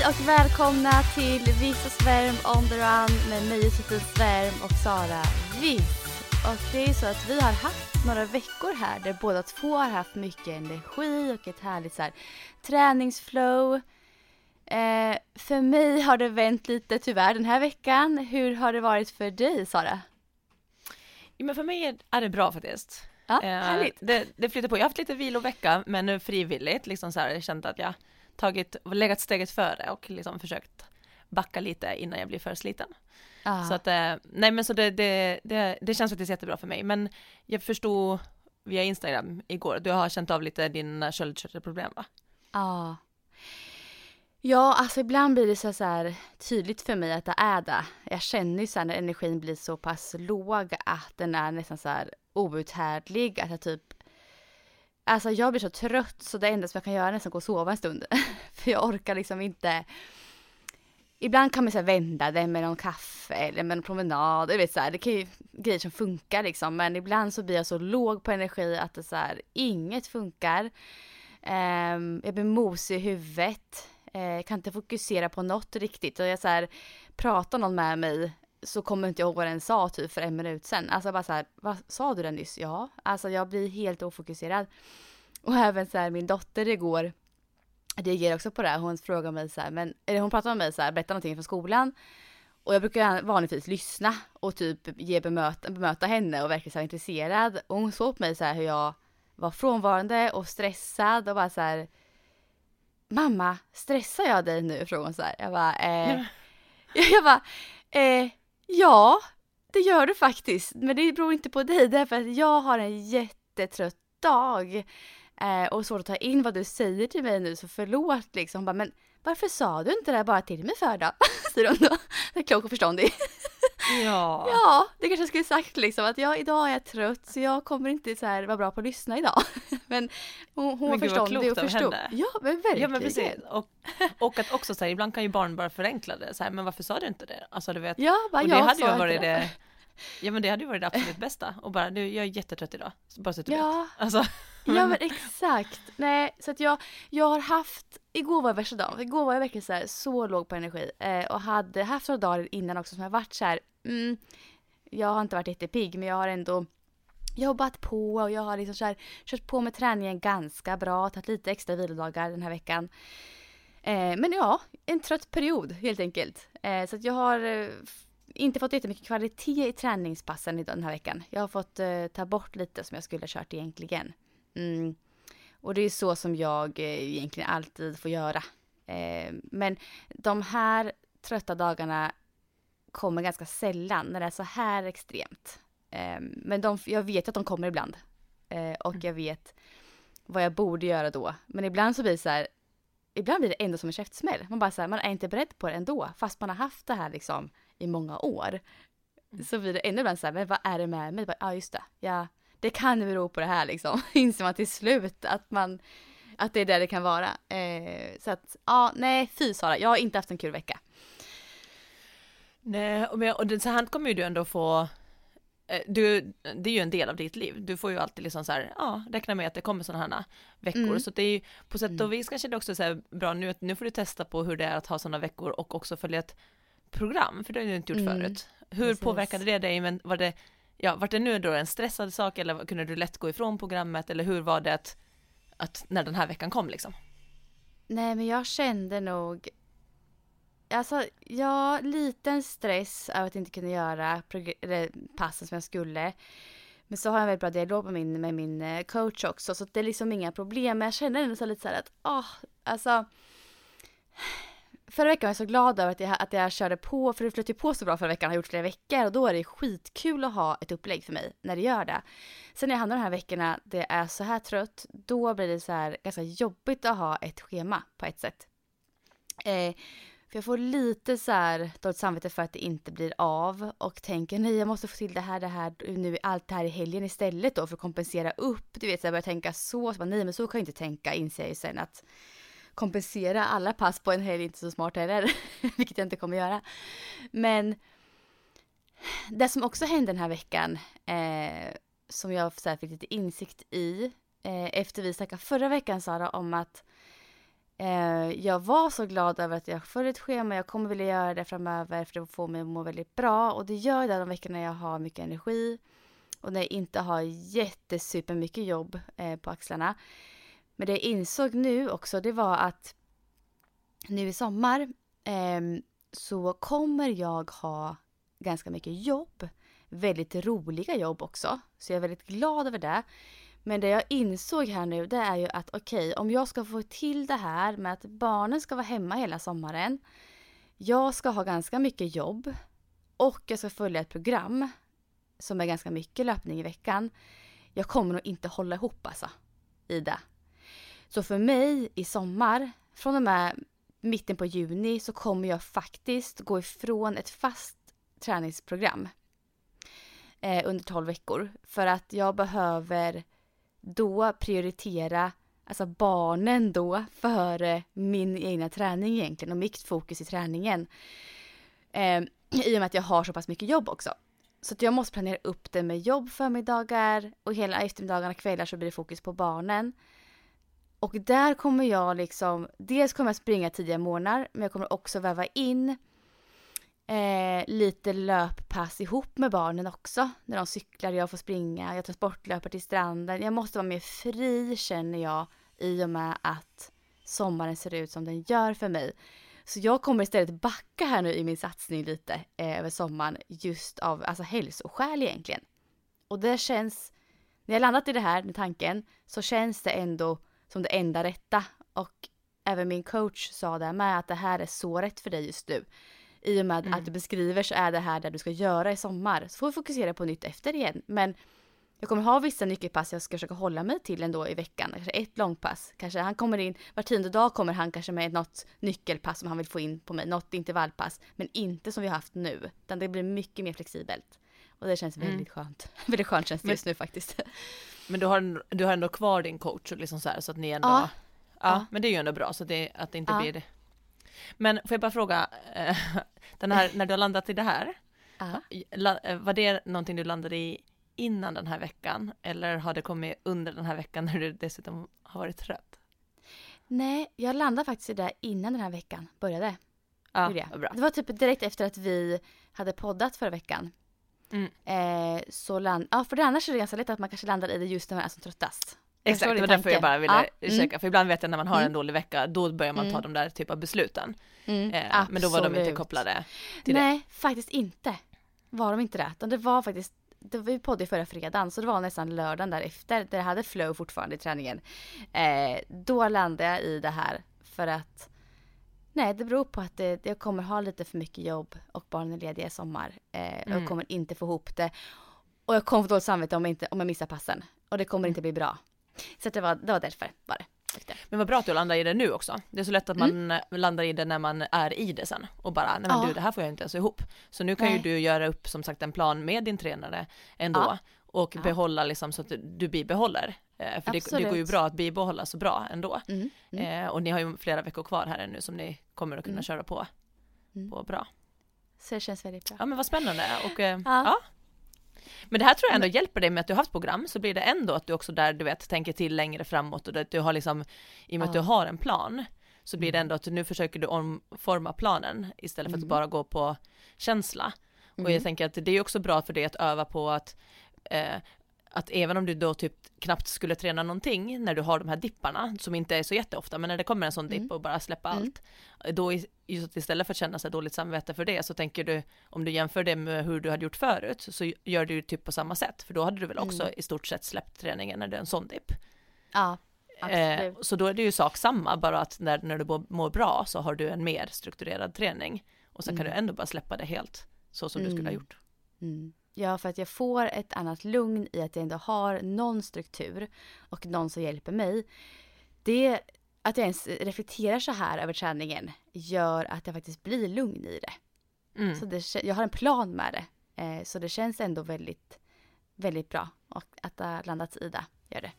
Hej och välkomna till Viss och Svärm on the run med mig Josefin Svärm och Sara Viss. Och det är ju så att vi har haft några veckor här där båda två har haft mycket energi och ett härligt så här, träningsflow. Eh, för mig har det vänt lite tyvärr den här veckan. Hur har det varit för dig Sara? Ja, men för mig är det bra faktiskt. Ja, Eh. Det, det flyter på. Jag har haft lite vilovecka, men nu frivilligt, liksom så här, jag känt att jag tagit, legat steget före och liksom försökt backa lite innan jag blir för sliten. Ah. Så att, eh, nej men så det, det, det, det känns faktiskt jättebra för mig, men jag förstod via Instagram igår, du har känt av lite dina sköldkörtelproblem va? Ja. Ja, alltså ibland blir det så, så här tydligt för mig att det är det. Jag känner ju så här när energin blir så pass låg att den är nästan så här outhärdlig. Att jag typ... Alltså jag blir så trött så det enda som jag kan göra är nästan gå och sova en stund. för jag orkar liksom inte... Ibland kan man så vända det med någon kaffe eller med en promenad. Du vet så här, det kan ju grejer som funkar liksom. Men ibland så blir jag så låg på energi att det så här, inget funkar. Um, jag blir mosig i huvudet. Uh, kan inte fokusera på något riktigt. Och jag så här, pratar någon med mig så kommer inte jag ihåg vad den sa typ för en minut sen. Alltså bara så här, vad sa du den nyss? Ja, alltså jag blir helt ofokuserad. Och även så här min dotter igår reagerar också på det här. Hon frågar mig så här, men, eller hon pratar med mig så här, berättar någonting från skolan. Och jag brukar vanligtvis lyssna och typ ge bemöta, bemöta henne och verkligen så intresserad. Och hon såg på mig så här hur jag var frånvarande och stressad och bara så här Mamma, stressar jag dig nu? frågade hon så här. Jag bara, eh, jag bara, eh, ja, det gör du faktiskt. Men det beror inte på dig, därför att jag har en jättetrött dag. Eh, och svårt att ta in vad du säger till mig nu, så förlåt liksom. Hon bara, men varför sa du inte det bara till mig för då? Säger hon då. Klok och förståndig. Ja. Ja, det kanske jag skulle sagt liksom att jag idag är jag trött så jag kommer inte så här vara bra på att lyssna idag. Men hon, hon var förståndig och förstod. henne. Ja, men verkligen. Ja men precis, och, och att också så här, ibland kan ju barn bara förenkla det, så här, men varför sa du inte det? Alltså du vet, Ja, bara och det jag hade ju varit det. det, ja men det hade ju varit det absolut bästa, och bara du, jag är jättetrött idag, så bara så att du Ja. vet. Alltså, Ja men exakt. Nej, så att jag, jag har haft, igår var värsta dagen. Igår var jag verkligen så, här, så låg på energi. Eh, och hade haft några dagar innan också som jag varit så här, mm, jag har inte varit jättepigg men jag har ändå jobbat på och jag har liksom så här, kört på med träningen ganska bra, tagit lite extra vilodagar den här veckan. Eh, men ja, en trött period helt enkelt. Eh, så att jag har eh, inte fått jättemycket kvalitet i träningspassen den här veckan. Jag har fått eh, ta bort lite som jag skulle ha kört egentligen. Mm. Och det är så som jag eh, egentligen alltid får göra. Eh, men de här trötta dagarna kommer ganska sällan när det är så här extremt. Eh, men de, jag vet att de kommer ibland. Eh, och jag vet vad jag borde göra då. Men ibland så blir det så här, ibland blir det ändå som en käftsmäll. Man bara så här, man är inte beredd på det ändå. Fast man har haft det här liksom i många år. Så blir det ändå ibland så här, men vad är det med mig? Ja, ah, just det. Ja, det kan ju bero på det här liksom. Inser man till slut att man, att det är där det kan vara. Eh, så att, ja, nej, fy Sara, jag har inte haft en kul vecka. Nej, och, men- och det, så här kommer ju du ändå få, eh, du, det är ju en del av ditt liv, du får ju alltid liksom så här, ja, räkna med att det kommer sådana här veckor, Mm. så det är ju på sätt och vis kanske det också är så här bra nu att nu får du testa på hur det är att ha sådana veckor och också följa ett program, för det har du inte gjort Mm, förut. Hur precis. påverkade det dig, men var det, ja, var det nu då en stressad sak eller kunde du lätt gå ifrån programmet eller hur var det att, att när den här veckan kom liksom? Nej, men jag kände nog... Alltså, ja, liten stress över att inte kunna göra passen som jag skulle. Men så har jag en väldigt bra dialog med min, med min eh, coach också, så det är liksom inga problem. Men jag känner ändå så lite så här att, åh, alltså... förra veckan var jag så glad över att jag, att jag körde på, för det flöt ju på så bra förra veckan, har gjort flera veckor och då är det skitkul att ha ett upplägg för mig när det gör det. Sen när jag hamnar de här veckorna, det är så här trött, då blir det så här ganska jobbigt att ha ett schema på ett sätt. Eh, för jag får lite så här dåligt samvete för att det inte blir av och tänker nej jag måste få till det här, det här, nu allt det här i helgen istället då för att kompensera upp. Du vet så jag börjar tänka så, så bara, nej men så kan jag inte tänka inser jag ju sen att kompensera alla pass på en helg är inte så smart heller, vilket jag inte kommer göra. Men det som också hände den här veckan, eh, som jag så här, fick lite insikt i, eh, efter vi snackade förra veckan Sara om att Eh, Eh, jag var så glad över att jag följer ett schema, jag kommer vilja göra det framöver för det får mig att må väldigt bra och det gör jag de veckorna jag har mycket energi och när jag inte har jättesuper mycket jobb eh, på axlarna. Men det jag insåg nu också det var att nu i sommar eh, så kommer jag ha ganska mycket jobb. Väldigt roliga jobb också. Så jag är väldigt glad över det. Men det jag insåg här nu det är ju att okej, okay, om jag ska få till det här med att barnen ska vara hemma hela sommaren. Jag ska ha ganska mycket jobb och jag ska följa ett program som är ganska mycket löpning i veckan. Jag kommer nog inte hålla ihop alltså i det. Så för mig i sommar, från och med mitten på juni så kommer jag faktiskt gå ifrån ett fast träningsprogram eh, under 12 veckor. För att jag behöver då prioritera alltså barnen då före min egna träning egentligen och mitt fokus i träningen. Eh, I och med att jag har så pass mycket jobb också. Så att jag måste planera upp det med jobb förmiddagar och hela eftermiddagarna kvällar så blir det fokus på barnen. Och där kommer jag liksom, dels kommer jag springa tidiga morgnar men jag kommer också väva in eh, lite löppass ihop med barnen också. När de cyklar, jag får springa, jag transportlöper till stranden. Jag måste vara mer fri känner jag i och med att sommaren ser ut som den gör för mig. Så jag kommer istället backa här nu i min satsning lite eh, över sommaren just av alltså hälsoskäl egentligen. Och det känns, när jag landat i det här med tanken så känns det ändå som det enda rätta. Och även min coach sa det med att det här är så rätt för dig just nu i och med mm. att du beskriver så är det här det du ska göra i sommar. Så får vi fokusera på nytt efter igen. Men jag kommer ha vissa nyckelpass jag ska försöka hålla mig till ändå i veckan. Kanske ett långpass. Kanske han kommer in, var tionde dag kommer han kanske med något nyckelpass som han vill få in på mig. Något intervallpass. Men inte som vi har haft nu. Utan det blir mycket mer flexibelt. Och det känns väldigt mm. skönt. väldigt skönt känns det just nu faktiskt. Men du har, du har ändå kvar din coach liksom så här så att ni ändå ja. Ja, ja. men det är ju ändå bra så att det, att det inte ja. blir men får jag bara fråga, eh, den här, när du har landat i det här, uh. var det någonting du landade i innan den här veckan eller har det kommit under den här veckan när du dessutom har varit trött? Nej, jag landade faktiskt i det innan den här veckan började. Ja, det. Bra. det var typ direkt efter att vi hade poddat förra veckan. Mm. Eh, så land, ja för det annars är det ganska lätt att man kanske landar i det just när man är som tröttast. Exakt, det var därför jag bara ville ja. Mm. söka, för ibland vet jag när man har mm. en dålig vecka, då börjar man ta mm. de där typ av besluten. Mm. Eh, men då var de inte kopplade till Nej, det. Faktiskt inte. Var de inte det, det var faktiskt det var ju podd förra fredagen så det var nästan lördagen därefter där jag hade flow fortfarande i träningen. Eh, då landade jag i det här för att Nej, det beror på att det, jag kommer ha lite för mycket jobb och barnen är lediga i sommar. Eh, mm. Jag kommer inte få ihop det. Och jag kommer få dåligt samvete om jag, inte, om jag missar passen. Och det kommer inte bli bra. Så det var, det var därför var det. Men vad bra att du landar i det nu också. Det är så lätt att man mm. landar i det när man är i det sen och bara, nej men ja. du det här får jag inte ens ihop. Så nu kan nej. ju du göra upp som sagt en plan med din tränare ändå ja. och ja. behålla liksom så att du bibehåller. Eh, för det, det, går ju bra att bibehålla så bra ändå. Mm. Mm. Eh, och ni har ju flera veckor kvar här nu som ni kommer att kunna mm. köra på, mm. på bra. Så det känns väldigt bra. Ja men vad spännande och eh, ja. Men det här tror jag ändå hjälper dig med att du har haft program, så blir det ändå att du också där, du vet, tänker till längre framåt och att du har liksom, i och med ja. att du har en plan, så blir det mm. ändå att nu försöker du omforma planen istället för att mm. bara gå på känsla. Och jag mm. tänker att det är också bra för dig att öva på att eh, att även om du då typ knappt skulle träna någonting när du har de här dipparna som inte är så jätteofta men när det kommer en sån dipp mm. och bara släppa mm. allt då just istället för att känna sig dåligt samvete för det så tänker du om du jämför det med hur du hade gjort förut så gör du typ på samma sätt för då hade du väl också mm. i stort sett släppt träningen när det är en sån dipp. Ja. Eh, så då är det ju sak samma, bara att när, när du mår bra så har du en mer strukturerad träning. Och sen mm. kan du ändå bara släppa det helt, så som mm. du skulle ha mm. gjort. Ja, för att jag får ett annat lugn i att jag ändå har någon struktur och någon som hjälper mig. Det, att jag ens reflekterar så här över träningen gör att jag faktiskt blir lugn i det. Mm. Så det, jag har en plan med det. Eh, så det känns ändå väldigt, väldigt bra. Och att det har landats i det, gör det.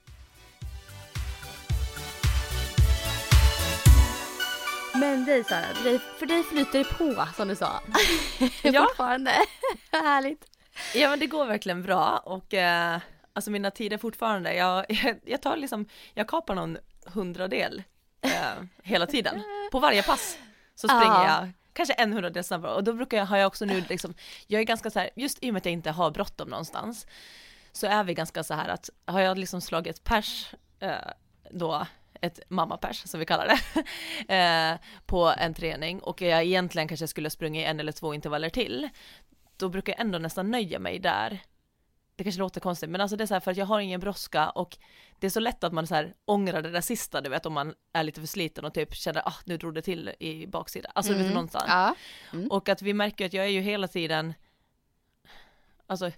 Men dig Sara, för dig flyter det på som du sa. ja. Fortfarande. Härligt. Ja men det går verkligen bra och eh, alltså mina tider fortfarande, jag, jag, tar liksom, jag kapar någon hundradel eh, hela tiden. På varje pass så springer jag kanske en hundradel snabbare och då brukar jag, har jag också nu liksom, jag är ganska så här, just i och med att jag inte har bråttom någonstans, så är vi ganska så här att, har jag liksom slagit pers eh, då ett mammapers som vi kallar det, eh, på en träning och jag egentligen kanske skulle sprungit en eller två intervaller till, då brukar jag ändå nästan nöja mig där. Det kanske låter konstigt, men alltså det är så här för att jag har ingen brådska och det är så lätt att man så här ångrar det där sista, du vet om man är lite för sliten och typ känner ah nu drog det till i baksidan, alltså mm. du vet mm. någonstans. Ja. Mm. Och att vi märker att jag är ju hela tiden, alltså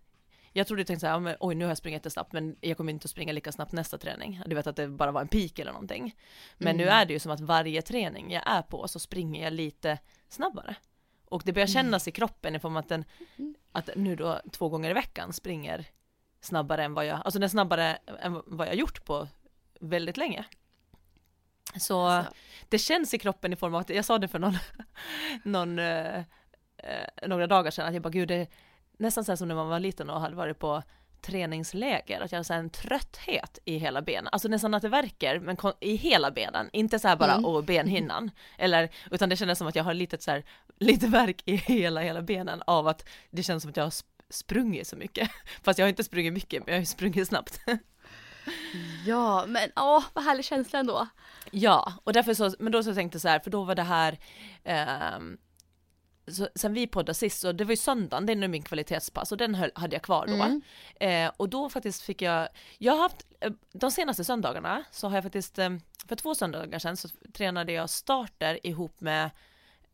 jag trodde tänkte så här, oj nu har jag sprungit jättesnabbt men jag kommer inte att springa lika snabbt nästa träning. Du vet att det bara var en peak eller någonting. Men mm. nu är det ju som att varje träning jag är på så springer jag lite snabbare. Och det börjar mm. kännas i kroppen i form att den, mm. att nu då två gånger i veckan springer snabbare än vad jag, alltså den snabbare än vad jag gjort på väldigt länge. Så alltså. det känns i kroppen i form av att, jag sa det för någon, någon eh, eh, några dagar sedan, att jag bara gud det, nästan så som när man var liten och hade varit på träningsläger, att jag har en trötthet i hela benen, alltså nästan att det verkar, men i hela benen, inte så här bara mm. och benhinnan, eller, utan det kändes som att jag har lite så här, lite verk i hela, hela benen av att det känns som att jag har sprungit så mycket, fast jag har inte sprungit mycket, men jag har sprungit snabbt. Ja, men åh, vad härlig känsla ändå. Ja, och därför så, men då så tänkte jag så här, för då var det här, eh, så, sen vi poddade sist, så det var ju söndagen, det är nu min kvalitetspass och den höll, hade jag kvar då. Mm. Eh, och då faktiskt fick jag, jag har haft, eh, de senaste söndagarna så har jag faktiskt, eh, för två söndagar sedan så tränade jag starter ihop med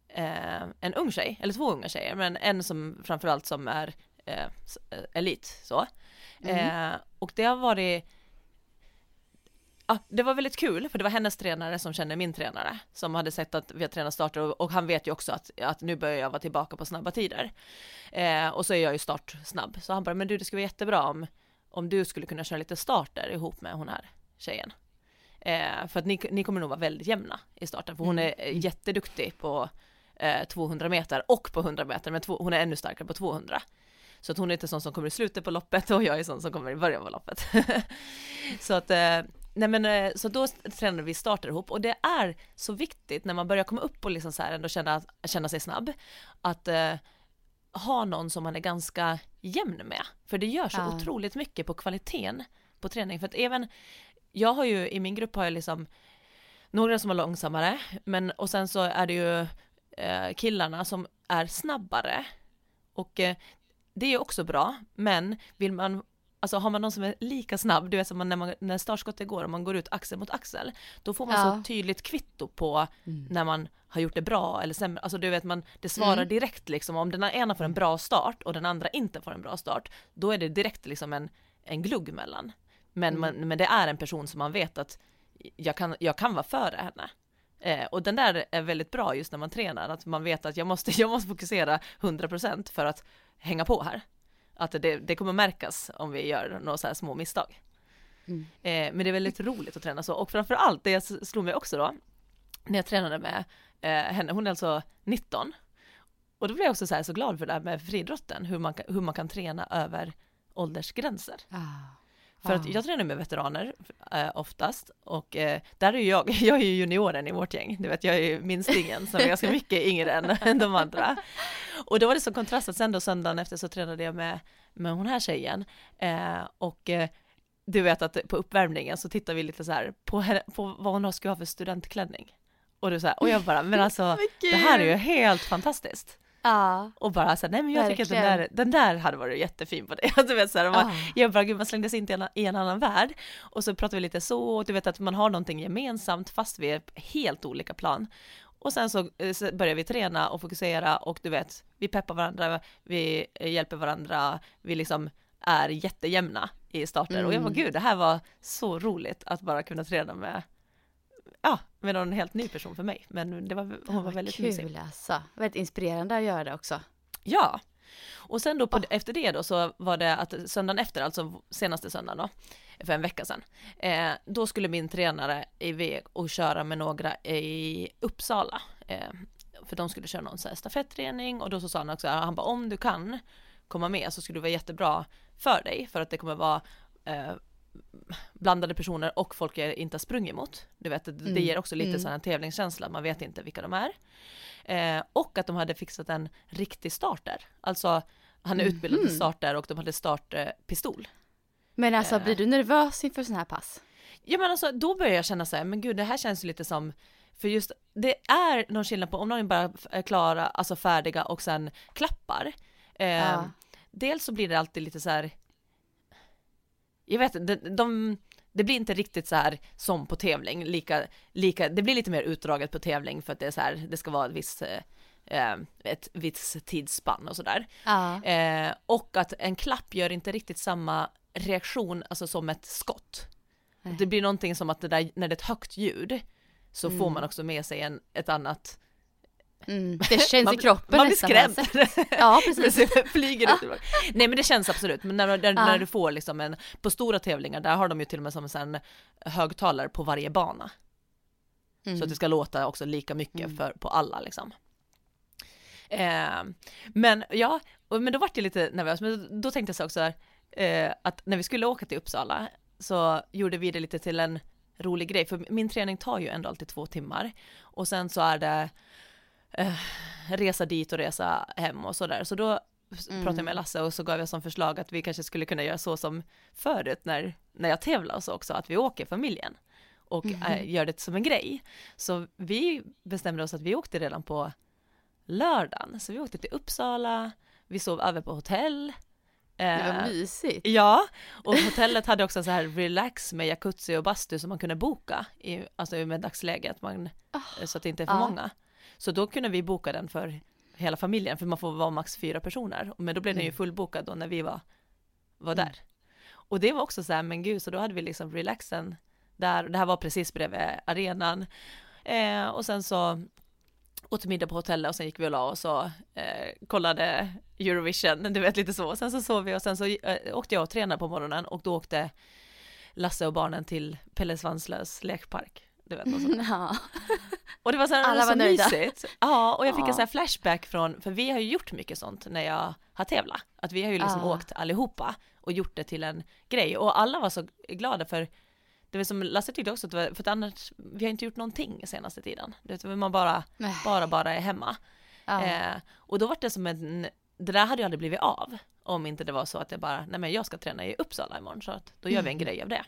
eh, en ung tjej, eller två unga tjejer, men en som framförallt som är eh, elit så. Mm. och det har varit ja, det var väldigt kul för det var hennes tränare som känner min tränare som hade sett att vi har tränat starter och, och han vet ju också att, att nu börjar jag vara tillbaka på snabba tider. Eh, och så är jag ju startsnabb så han bara, men du det skulle vara jättebra om, om du skulle kunna köra lite starter ihop med hon här tjejen. Eh, för att ni, ni kommer nog vara väldigt jämna i starten för hon mm. är mm. jätteduktig på eh, 200 meter och på 100 meter men två, hon är ännu starkare på 200. Så att hon är inte sån som kommer i slutet på loppet och jag är sån som kommer i början på loppet. så att eh, Nej men eh, så då tränade vi starter ihop och det är så viktigt när man börjar komma upp och liksom så här ändå känna, känna sig snabb att eh, ha någon som man är ganska jämn med. För det gör så ja. otroligt mycket på kvaliteten på träning. För att även, jag har ju i min grupp har jag liksom några som är långsammare, men och sen så är det ju eh, killarna som är snabbare. Och eh, det är också bra, men vill man Alltså har man någon som är lika snabb, du vet som man, när, man, när startskottet går och man går ut axel mot axel, då får man ja. så tydligt kvitto på mm. när man har gjort det bra eller sämre, alltså du vet man, det svarar mm. direkt liksom om den ena får en bra start och den andra inte får en bra start, då är det direkt liksom en, en glugg mellan. Men, mm. man, men det är en person som man vet att jag kan, jag kan vara före henne. Eh, och den där är väldigt bra just när man tränar, att man vet att jag måste, jag måste fokusera 100% för att hänga på här att det, det kommer märkas om vi gör några så här små misstag. Mm. Eh, men det är väldigt roligt att träna så och framförallt det slog mig också då när jag tränade med eh, henne, hon är alltså 19 och då blev jag också så, här så glad för det här med friidrotten, hur man, hur man kan träna över åldersgränser. Ah. För att jag tränar med veteraner eh, oftast och eh, där är ju jag, jag är ju junioren i vårt gäng, du vet jag är ju minstingen som är ganska mycket yngre än, de andra. Och då var det så kontrast att sen då söndagen efter så tränade jag med, med hon här tjejen eh, och eh, du vet att på uppvärmningen så tittar vi lite så här på, på vad hon skulle ha för studentklänning. Och du så här, och jag bara, men alltså det här är ju helt fantastiskt. Ja. Och bara så här, nej men jag tycker att den Verkligen. där, den där hade varit jättefin på dig. Du vet så här, man, Ah. jag bara, gud man slängdes in i en, i en annan värld. Och så pratar vi lite så, och du vet att man har någonting gemensamt fast vi är på helt olika plan. Och sen så, eh, börjar vi träna och fokusera och du vet, vi peppar varandra, vi hjälper varandra, vi liksom är jättejämna i starter. Och jag var Mm. gud, det här var så roligt att bara kunna träna med, ja, med någon helt ny person för mig. Men det var, hon var Vad väldigt kul mysig. alltså. Väldigt inspirerande att göra det också. Ja, och sen då på, efter det då så var det att söndagen efter, alltså senaste söndagen då, för en vecka sedan, eh, då skulle min tränare iväg och köra med några i Uppsala. Eh, för de skulle köra någon så här stafetträning och då så sa han också, han bara om du kan komma med så skulle det vara jättebra för dig för att det kommer vara eh, blandade personer och folk jag inte har sprungit mot. Du vet, det, det Mm, ger också lite mm. sån här tävlingskänsla, man vet inte vilka de är. Eh, och att de hade fixat en riktig starter. Alltså han är utbildad till Mhm. starter och de hade startpistol. Men alltså Eh. blir du nervös inför sådana här pass? Ja men alltså då börjar jag känna så här, men gud det här känns ju lite som för just det är någon skillnad på om någon bara är klara, alltså färdiga och sen klappar. Eh, Ja. Dels så blir det alltid lite så här. Jag vet de, de det blir inte riktigt så här som på tävling, lika, lika, det blir lite mer utdraget på tävling för att det är så här, det ska vara ett visst, eh, ett visst tidsspann och sådär. Ja. Eh, och att en klapp gör inte riktigt samma reaktion, alltså som ett skott. Nej. Det blir någonting som att det där, när det är ett högt ljud, så får Mm. man också med sig en, ett annat... Mm. Det känns man, i kroppen Man blir skrämd. sätt. Ja, precis. Flyger ut. Nej men det känns absolut, men när, när, Ja. när du får liksom en, på stora tävlingar, där har de ju till och med som en högtalare på varje bana. Så Mm. att det ska låta också lika mycket Mm. för, på alla liksom. Eh, men ja, men då vart jag lite nervös, men då tänkte jag så också här, eh, att när vi skulle åka till Uppsala så gjorde vi det lite till en rolig grej, för min träning tar ju ändå alltid två timmar och sen så är det eh, resa dit och resa hem och sådär, så då Mm. pratade jag med Lasse och så gav jag som förslag att vi kanske skulle kunna göra så som förut när, när jag tävlar och så också, att vi åker familjen och eh, gör det som en grej. Så vi bestämde oss att vi åkte redan på lördagen, så vi åkte till Uppsala, vi sov över på hotell. Det var Eh, mysigt. Ja, och hotellet hade också så här relax med jacuzzi och bastu som man kunde boka, i, alltså med dagsläget, man, så att det inte är för ja. många. Så då kunde vi boka den för hela familjen, för man får vara max fyra personer. Men då blev den ju Mm. fullbokad då när vi var, var där. Och det var också så här, men gud, så då hade vi liksom relaxen där, det här var precis bredvid arenan. Eh, och sen så åt middag på hotellet och sen gick vi och la oss och eh, kollade Eurovision, du vet lite så. Sen så sov vi och sen så eh, åkte jag och tränade på morgonen och då åkte Lasse och barnen till Pelle Svanslös lekpark. Du vet, och, så. Ja. och det var så, här, Alla så var nöjda. mysigt. Ja, och jag fick en så flashback från, för vi har ju gjort mycket sånt när jag har tävlat. Att vi har ju liksom Ja. åkt allihopa och gjort det till en grej. Och alla var så glada för det var som Lasse tyckte också, var, för att annars, vi har inte gjort någonting senaste tiden. Det vet, man bara, Nej. bara, bara är hemma. Ja. Eh, och då var det som en, det där hade ju aldrig blivit av. Om inte det var så att jag bara, nej men jag ska träna i Uppsala imorgon så att då gör vi en grej av det.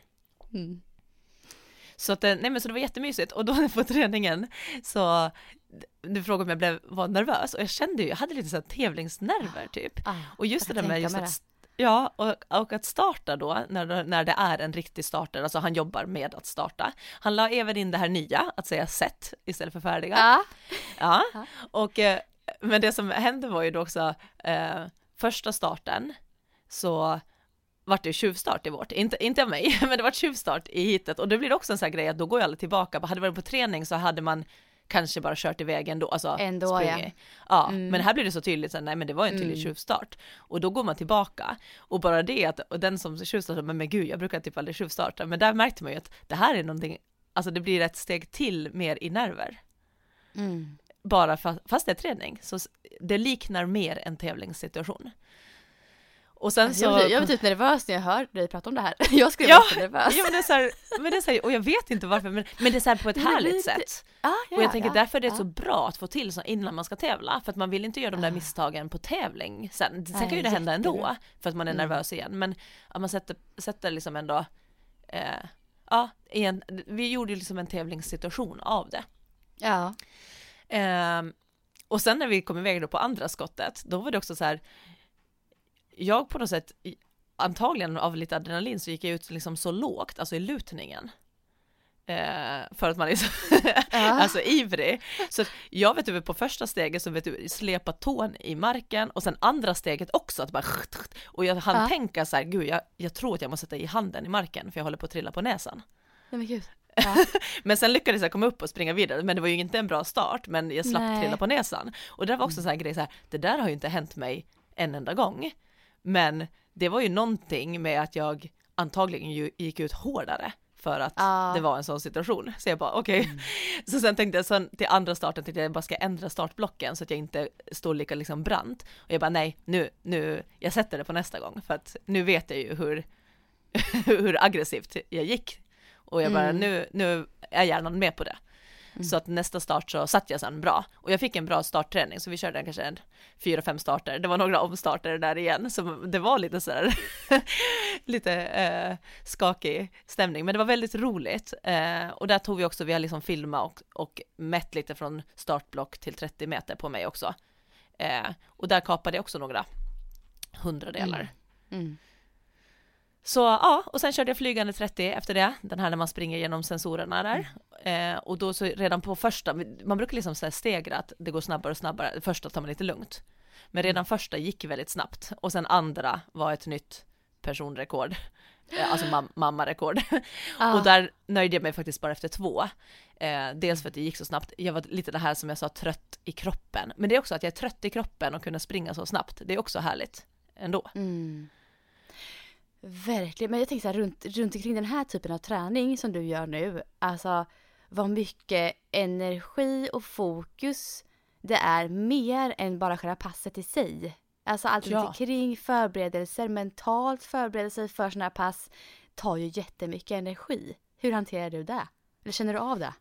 Mm. Så att, nej men så det var jättemysigt och då på träningen så, du frågade om jag blev, var nervös och jag kände ju, jag hade lite så här tävlingsnerver typ. Ah, Och just det där med just mig att, ja, och, och att starta då, när, när det är en riktig starter, alltså han jobbar med att starta. Han la även in det här nya, att säga set istället för färdiga. Ja. Ja, Ja. och eh, men det som hände var ju då också eh, första starten så vart det ju tjuvstart i vårt, inte, inte av mig, men det var tjuvstart i hitet och det blir också en sån här grej att då går ju alla tillbaka, hade det varit på träning så hade man kanske bara kört iväg ändå, alltså Ändå, ja. sprungit. ja. Mm. men här blir det så tydligt, så här, nej men det var ju en tydlig Mm. tjuvstart och då går man tillbaka och bara det att, och den som tjuvstartar, men, men gud jag brukar typ aldrig tjuvstarta, men där märkte man ju att det här är någonting, alltså det blir ett steg till mer i nerver Mm. bara fa- fast det är träning, så det liknar mer en tävlingssituation. Och sen Alltså, så... jag, blir, jag typ nervös när jag hör dig prata om det här. Jag skulle Ja, bli nervös. ja, men det är så här, men det är så här, och jag vet inte varför, men, men det är så här på ett Men härligt blir sätt. lite- Ja, Och jag tänker ja, därför är det ja. så bra att få till så innan man ska tävla, för att man vill inte göra de där Ah. misstagen på tävling sen. Sen kan ju det hända ändå, för att man är Mm. nervös igen, men att man sätter, sätter liksom ändå, eh, ja, en, vi gjorde ju liksom en tävlingssituation av det. Ja. Ehm, och sen när vi kom iväg då på andra skottet, då var det också så här, jag på något sätt, antagligen av lite adrenalin så gick jag ut liksom så lågt, alltså i lutningen. Eh, för att man är så alltså ivrig. Så jag vet du, på första steget så vet du, slepa tån i marken och sen andra steget också att bara och jag hann ja. tänka så här, gud jag, jag tror att jag måste sätta i handen i marken för jag håller på att trilla på näsan. Nej men gud. Ja. men sen lyckades jag komma upp och springa vidare, men det var ju inte en bra start, men jag slapp Nej. trilla på näsan. Och det var också mm. så här grej så här, det där har ju inte hänt mig en enda gång. Men det var ju någonting med att jag antagligen ju gick ut hårdare för att ah. det var en sån situation. Så jag bara okej. Okay. Mm. Så sen tänkte jag sen till andra starten att jag bara ska ändra startblocken så att jag inte står lika liksom brant. Och jag bara nej, nu, nu, jag sätter det på nästa gång för att nu vet jag ju hur, hur aggressivt jag gick. Och jag bara mm. nu, nu är hjärnan med på det. Mm. Så att nästa start så satt jag sen bra. Och jag fick en bra startträning så vi körde kanske en fyra, fem starter. Det var några omstarter där igen så det var lite sådär lite eh, skakig stämning. Men det var väldigt roligt. Eh, och där tog vi också, vi har liksom filmat och, och mätt lite från startblock till 30 meter på mig också. Eh, och där kapade jag också några hundradelar. Mm. Mm. Så ja, och sen körde jag flygande 30 efter det, den här när man springer genom sensorerna där. Mm. Eh, och då så redan på första, man brukar liksom säga stegra att det går snabbare och snabbare, första tar man lite lugnt. Men redan första gick väldigt snabbt och sen andra var ett nytt personrekord, eh, alltså mam mammarekord. Ah. Och där nöjde jag mig faktiskt bara efter två. Eh, dels för att det gick så snabbt, jag var lite det här som jag sa, trött i kroppen. Men det är också att jag är trött i kroppen och kunna springa så snabbt, det är också härligt ändå. Mm. Verkligen, men jag tänker så här runt, runt omkring den här typen av träning som du gör nu, alltså vad mycket energi och fokus det är mer än bara själva passet i sig. Alltså allt ja. kring förberedelser, mentalt förberedelser för sådana här pass tar ju jättemycket energi. Hur hanterar du det? Eller känner du av det?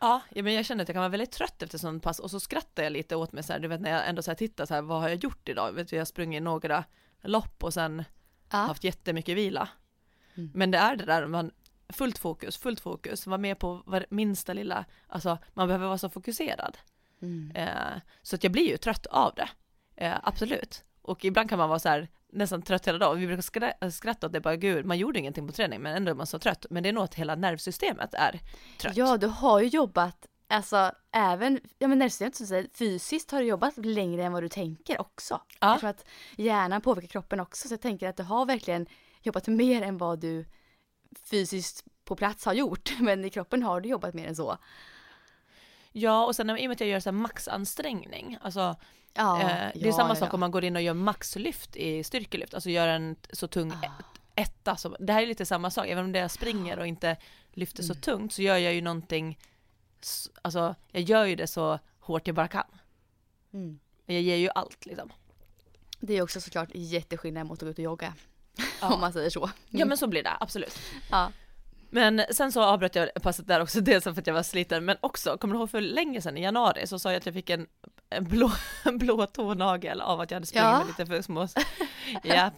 Ja, men jag känner att jag kan vara väldigt trött efter sådant pass och så skrattar jag lite åt mig så här, du vet när jag ändå så här tittar så här, vad har jag gjort idag? Vet du, jag har sprungit några lopp och sen ja. haft jättemycket vila. Mm. Men det är det där, man, fullt fokus, fullt fokus, vara med på var, minsta lilla, alltså man behöver vara så fokuserad. Mm. Eh, så att jag blir ju trött av det, eh, absolut. Och ibland kan man vara så här, nästan trött hela dagen. Vi brukar skratta åt det, bara gud, man gjorde ingenting på träning, men ändå är man så trött. Men det är nog att hela nervsystemet är trött. Ja, du har ju jobbat, alltså även, ja men nervsystemet som säger, fysiskt har du jobbat längre än vad du tänker också. Ja. Jag tror att hjärnan påverkar kroppen också, så jag tänker att du har verkligen jobbat mer än vad du fysiskt på plats har gjort, men i kroppen har du jobbat mer än så. Ja, och sen i och med att jag gör så här maxansträngning, alltså ja, eh, det är ja, samma sak om man går in och gör maxlyft i styrkelyft, alltså gör en så tung ah. etta, så, det här är lite samma sak, även om det jag springer och inte lyfter så mm. tungt så gör jag ju någonting, alltså jag gör ju det så hårt jag bara kan. Mm. Jag ger ju allt liksom. Det är också såklart jätteskillnad mot att gå ut och jogga. Ja. om man säger så. Mm. Ja men så blir det absolut. Ja. Men sen så avbröt jag passet där också, dels för att jag var sliten, men också, kommer du ihåg för länge sedan i januari så sa jag att jag fick en, en blå, en blå tånagel av att jag hade sprungit ja. med lite för små, ja,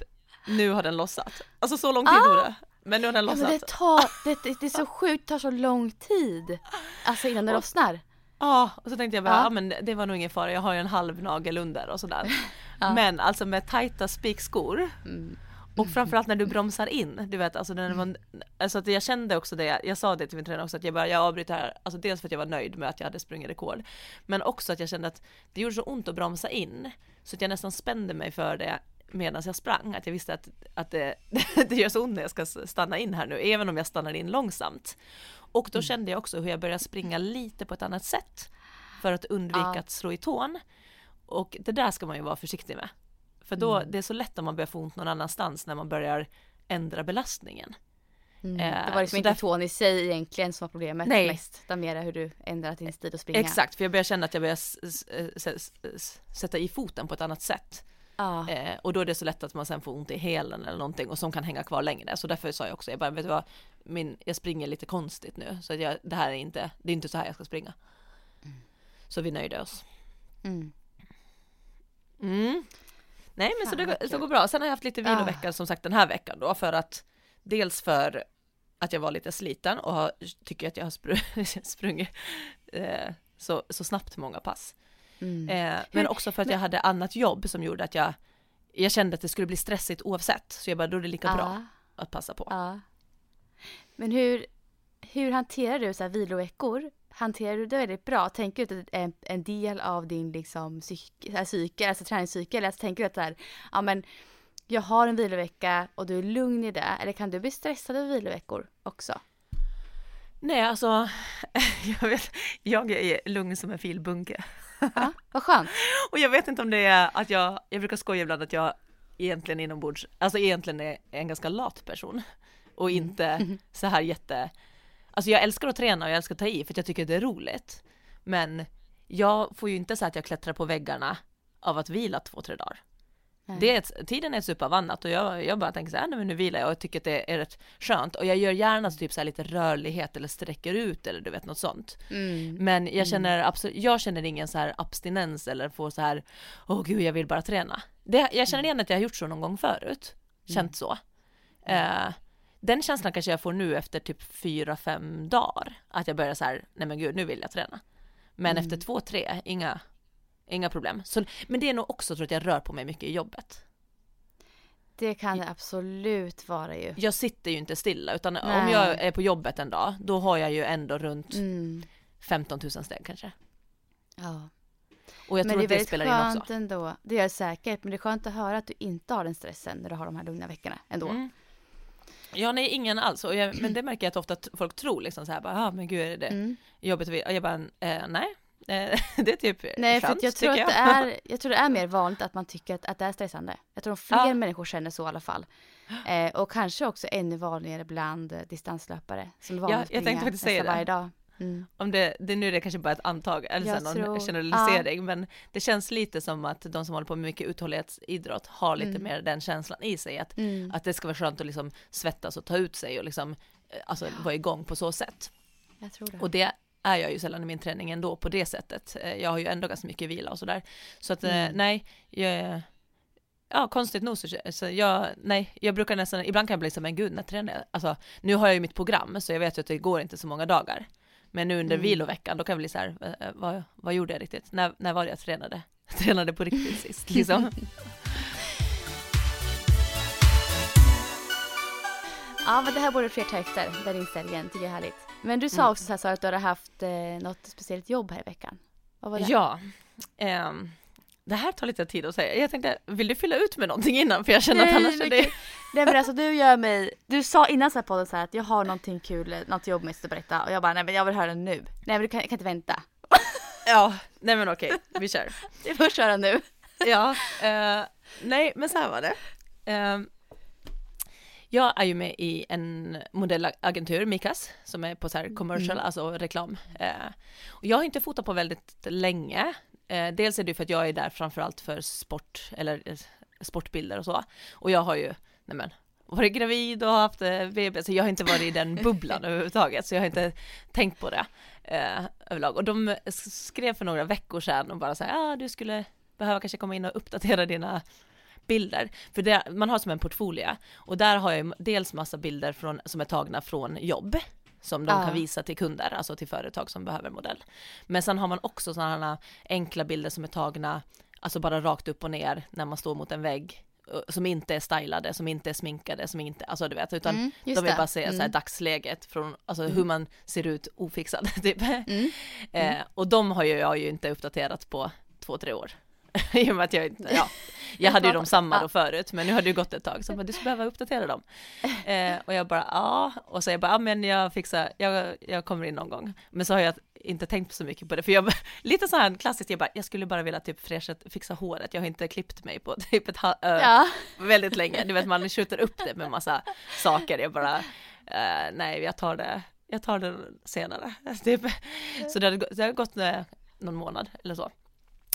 nu har den lossat. Alltså så lång tid ah. tog det. Men nu har den lossat. Ja, det, tar, det, det, är så sjukt, det tar så lång tid. Alltså innan det och, lossnar. Ja, och så tänkte jag bara, ja. ja men det var nog ingen fara, jag har ju en halv nagel under och sådär. Ja. Men alltså med tajta spikskor mm. Och framförallt när du bromsar in, du vet alltså, när man, alltså att jag kände också det, jag sa det till min tränare också att jag bara, jag avbryter här, alltså dels för att jag var nöjd med att jag hade sprungit rekord, men också att jag kände att det gjorde så ont att bromsa in, så att jag nästan spände mig för det medan jag sprang, att jag visste att, att det, det gör så ont när jag ska stanna in här nu, även om jag stannar in långsamt. Och då mm. kände jag också hur jag började springa lite på ett annat sätt, för att undvika ja. att slå i tån. Och det där ska man ju vara försiktig med. För då, mm. det är så lätt om man börjar få ont någon annanstans när man börjar ändra belastningen. Mm. Eh, det var liksom inte där... tån i sig egentligen som var problemet Nej. mest, utan mer hur du ändrar din stil att springa. Exakt, för jag börjar känna att jag börjar sätta i foten på ett annat sätt. Ah. Eh, och då är det så lätt att man sen får ont i hälen eller någonting och som kan hänga kvar längre. Så därför sa jag också, jag bara, vet du vad, min, jag springer lite konstigt nu. Så jag, det här är inte, det är inte så här jag ska springa. Mm. Så vi nöjde oss. Mm. Mm. Nej men så det, så går bra. Sen har jag haft lite vilovecka ah. som sagt den här veckan då för att dels för att jag var lite sliten och har, tycker att jag har sprungit eh, så, så snabbt många pass. Mm. Eh, men också för att jag hade annat jobb som gjorde att jag, jag kände att det skulle bli stressigt oavsett. Så jag bara, då är det lika ja. bra att passa på. Ja. Men hur, hur hanterar du så här viloveckor? Hanterar du det väldigt bra? Tänker du att det är en, del av din liksom psyke, psyke alltså träningspsyke? Eller alltså, tänker du att det här, ja men jag har en vilovecka och du är lugn i det? Eller kan du bli stressad över viloveckor också? Nej, alltså jag, vet, jag är lugn som en filbunke. Ja, vad skönt. och jag vet inte om det är att jag, jag brukar skoja ibland att jag egentligen inombords, alltså egentligen är en ganska lat person och mm. inte mm. så här jätte, alltså jag älskar att träna och jag älskar att ta i för att jag tycker det är roligt. Men jag får ju inte så att jag klättrar på väggarna av att vila två, tre dagar. Det är, tiden är ett av annat och jag, jag bara tänker så här, nej men nu vilar jag och tycker att det är rätt skönt och jag gör gärna så typ så här lite rörlighet eller sträcker ut eller du vet något sånt. Mm. Men jag mm. känner absolut, jag känner ingen så här abstinens eller får så här, åh gud jag vill bara träna. Det, jag känner igen att jag har gjort så någon gång förut, känt mm. så. Uh, den känslan kanske jag får nu efter typ fyra, fem dagar, att jag börjar så här, nej men gud nu vill jag träna. Men mm. efter två, tre, inga Inga problem. Så, men det är nog också tror att jag rör på mig mycket i jobbet. Det kan det absolut vara ju. Jag sitter ju inte stilla utan Nej. om jag är på jobbet en dag då har jag ju ändå runt mm. 15 000 steg kanske. Ja. Och jag men tror det att det spelar in också. Men det är skönt ändå. Det är säkert. Men det är skönt att höra att du inte har den stressen när du har de här lugna veckorna ändå. Mm. Ja, nej, ingen alls. Jag, men det märker jag att ofta folk tror liksom så här, bara, ah, men gud är det mm. jobbigt? Och jag bara, eh, nej, det är typ Nej, för jag tror att jag. det är, jag tror det är mer vanligt att man tycker att, att det är stressande. Jag tror fler ja. människor känner så i alla fall. Eh, och kanske också ännu vanligare bland eh, distanslöpare som ja, jag tänkte faktiskt säga det. varje dag. Mm. Om det, det, nu är det kanske bara ett antag, eller jag någon tror, generalisering, ja. men det känns lite som att de som håller på med mycket uthållighetsidrott har lite mm. mer den känslan i sig, att, mm. att det ska vara skönt att liksom svettas och ta ut sig och liksom, eh, alltså vara igång på så sätt. Det. Och det är jag ju sällan i min träning ändå på det sättet. Eh, jag har ju ändå ganska mycket vila och sådär. Så att eh, mm. nej, jag, ja konstigt nog så, så jag, nej, jag brukar nästan, ibland kan jag bli som en gud när tränar jag? Alltså nu har jag ju mitt program så jag vet ju att det går inte så många dagar. Men nu under mm. viloveckan då kan jag bli så här, eh, vad, vad gjorde jag riktigt? När, när var det jag tränade? Jag tränade på riktigt sist liksom. ja men det här borde fler ta efter, den inställningen, tycker jag är härligt. Men du sa mm. också så här, att du hade haft eh, något speciellt jobb här i veckan. Vad var det? Ja. Um, det här tar lite tid att säga. Jag tänkte, vill du fylla ut med någonting innan? För jag känner nej, att annars är det... Nej men alltså du gör mig, du sa innan så här podden så här att jag har någonting kul, något jobbmässigt att berätta och jag bara nej men jag vill höra det nu. Nej men du kan, jag kan inte vänta. Ja, nej men okej, vi kör. Vi får köra nu. Ja, uh, nej men så här var det. Uh, jag är ju med i en modellagentur, Mikas, som är på så här commercial, mm. alltså reklam. Eh, och jag har inte fotat på väldigt länge. Eh, dels är det för att jag är där framförallt för sport, eller eh, sportbilder och så. Och jag har ju, nej men, varit gravid och haft eh, BB, så jag har inte varit i den bubblan överhuvudtaget, så jag har inte tänkt på det eh, överlag. Och de skrev för några veckor sedan och bara så här, ja ah, du skulle behöva kanske komma in och uppdatera dina bilder. För det, man har som en portfolio och där har jag dels massa bilder från, som är tagna från jobb som de ja. kan visa till kunder, alltså till företag som behöver modell. Men sen har man också sådana enkla bilder som är tagna, alltså bara rakt upp och ner när man står mot en vägg som inte är stylade, som inte är sminkade, som inte, alltså du vet, utan mm, de vill bara se mm. så här, mm. dagsläget från, alltså mm. hur man ser ut ofixad typ. Mm. Eh, och de har ju jag ju inte uppdaterat på två, tre år. I och med att jag inte, ja, jag hade ju dem samma då förut, men nu har det ju gått ett tag, så bara, du skulle behöva uppdatera dem. Eh, och jag bara, ja, och så jag bara, ja men jag fixar, jag, jag kommer in någon gång. Men så har jag inte tänkt så mycket på det, för jag, lite så här klassiskt, jag bara, jag skulle bara vilja typ fräscha, fixa håret, jag har inte klippt mig på typ ett halvt, ja. väldigt länge, du vet man skjuter upp det med massa saker, jag bara, uh, nej jag tar det, jag tar det senare. Typ. Så det har, det har gått eh, någon månad eller så.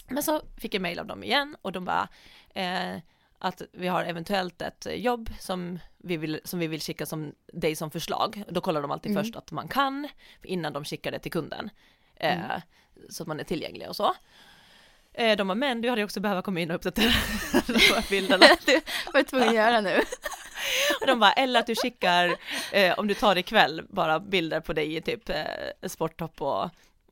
Men så fick jag mail av dem igen och de bara eh, att vi har eventuellt ett jobb som vi vill, som vi vill skicka som dig som förslag. Då kollar de alltid mm. först att man kan innan de skickar det till kunden. Eh, mm. Så att man är tillgänglig och så. Eh, de bara, men du hade ju också behöva komma in och uppdatera de här bilderna. du var tvungen att göra nu. och de bara, eller att du skickar, eh, om du tar ikväll, bara bilder på dig i typ eh, sporttopp och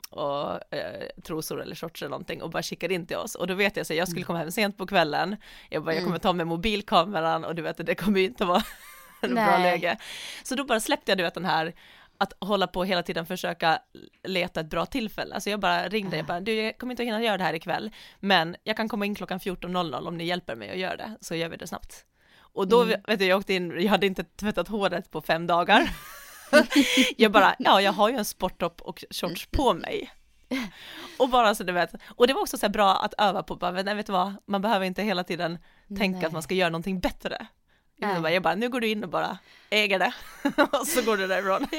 och eh, trosor eller shorts eller någonting och bara skickade in till oss och då vet jag så jag skulle komma hem sent på kvällen, jag bara jag kommer ta med mobilkameran och du vet det kommer ju inte vara en bra läge. Så då bara släppte jag du vet den här att hålla på hela tiden försöka leta ett bra tillfälle. Alltså jag bara ringde, jag bara, du jag kommer inte att hinna göra det här ikväll, men jag kan komma in klockan 14.00 om ni hjälper mig att göra det, så gör vi det snabbt. Och då, mm. vet du, jag åkte in, jag hade inte tvättat håret på fem dagar. jag bara, ja jag har ju en sporttopp och shorts på mig. Och bara så du vet, och det var också så bra att öva på, bara, nej vet du vad, man behöver inte hela tiden tänka nej. att man ska göra någonting bättre. Jag bara, jag bara, nu går du in och bara äger det och så går du därifrån.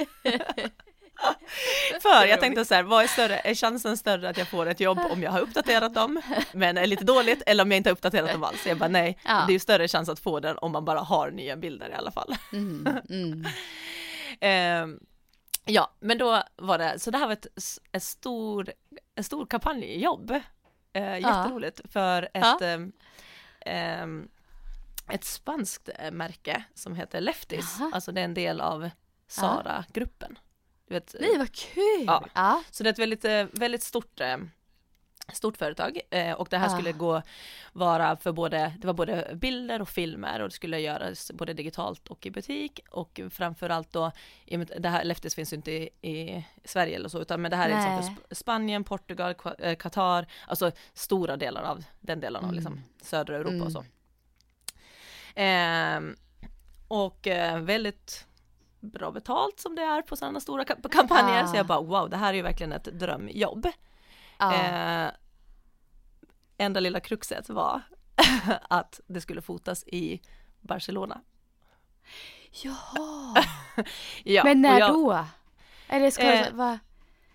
För jag tänkte så här, vad är större, är chansen större att jag får ett jobb om jag har uppdaterat dem, men är lite dåligt, eller om jag inte har uppdaterat dem alls? Jag bara nej, ja. det är ju större chans att få den om man bara har nya bilder i alla fall. Mm, mm. Eh, ja, men då var det, så det här var ett, ett stor, en stor kampanjjobb, eh, jätteroligt, ja. för ett ja. eh, ett spanskt eh, märke som heter Leftis, Jaha. alltså det är en del av Sara-gruppen. vet, Nej vad kul! Ja. ja. Så det är ett väldigt, eh, väldigt stort eh, stort företag och det här skulle gå vara för både, det var både bilder och filmer och det skulle göras både digitalt och i butik och framförallt då, det här Leftis finns ju inte i, i Sverige eller så utan men det här Nej. är liksom för Spanien, Portugal, Qatar, alltså stora delar av den delen av liksom mm. södra Europa mm. och så. Eh, och eh, väldigt bra betalt som det är på sådana stora kampanjer. Ah. Så jag bara wow, det här är ju verkligen ett drömjobb. Ah. Eh, enda lilla kruxet var att det skulle fotas i Barcelona. Jaha! ja, Men när jag, då? Eller ska eh, va?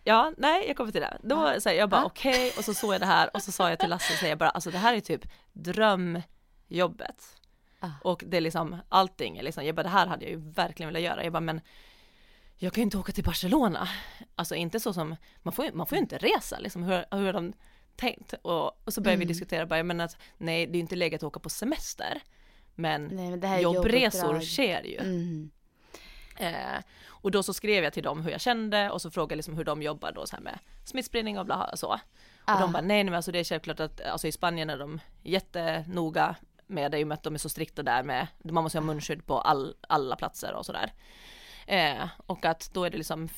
Ja, nej jag kommer till det. Då ah. så här, jag bara ah. okej okay, och så såg jag det här och så sa jag till Lasse, så jag bara alltså det här är typ drömjobbet. Ah. Och det är liksom allting, liksom, jag bara det här hade jag ju verkligen velat göra. Jag bara men jag kan ju inte åka till Barcelona. Alltså inte så som, man får ju, man får ju inte resa liksom, hur, hur har de tänkt? Och, och så började mm. vi diskutera bara, men att nej det är ju inte läge att åka på semester. Men, nej, men jobbresor sker ju. Mm. Eh, och då så skrev jag till dem hur jag kände och så frågade liksom hur de jobbar då så här med smittspridning och bla så. Och ah. de bara nej, nej alltså det är självklart att alltså i Spanien är de jättenoga med det i och med att de är så strikta där med, man måste ha munskydd på all, alla platser och sådär. Eh, och att då är det liksom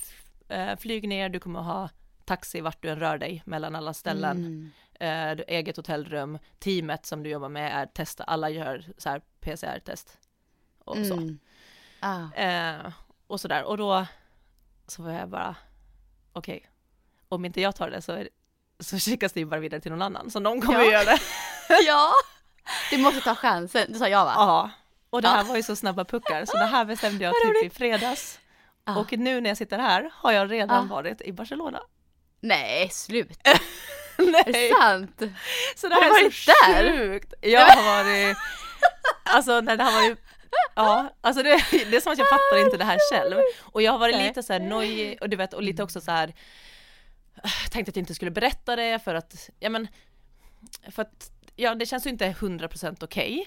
eh, flyg ner, du kommer ha taxi vart du än rör dig mellan alla ställen. Mm. Eh, eget hotellrum, teamet som du jobbar med är testa, alla gör så här PCR-test. Och mm. så. Ah. Eh, och sådär, och då så var jag bara, okej, okay, om inte jag tar det så, är, så skickas det ju bara vidare till någon annan, så någon kommer ja. göra det. ja! Du måste ta chansen, det sa jag va? Ja, och det här var ju så snabba puckar så det här bestämde jag typ i fredags. Och nu när jag sitter här har jag redan varit i Barcelona. Nej, slut! Nej. Är det sant? Så det här har du varit där? sjukt! Jag har varit, alltså när det har varit Ja, alltså det, det är som att jag fattar inte det här själv. Och jag har varit lite så här nojig och du vet och lite också så här tänkte att jag inte skulle berätta det för att, ja men, för att ja det känns ju inte 100% okej. Okay.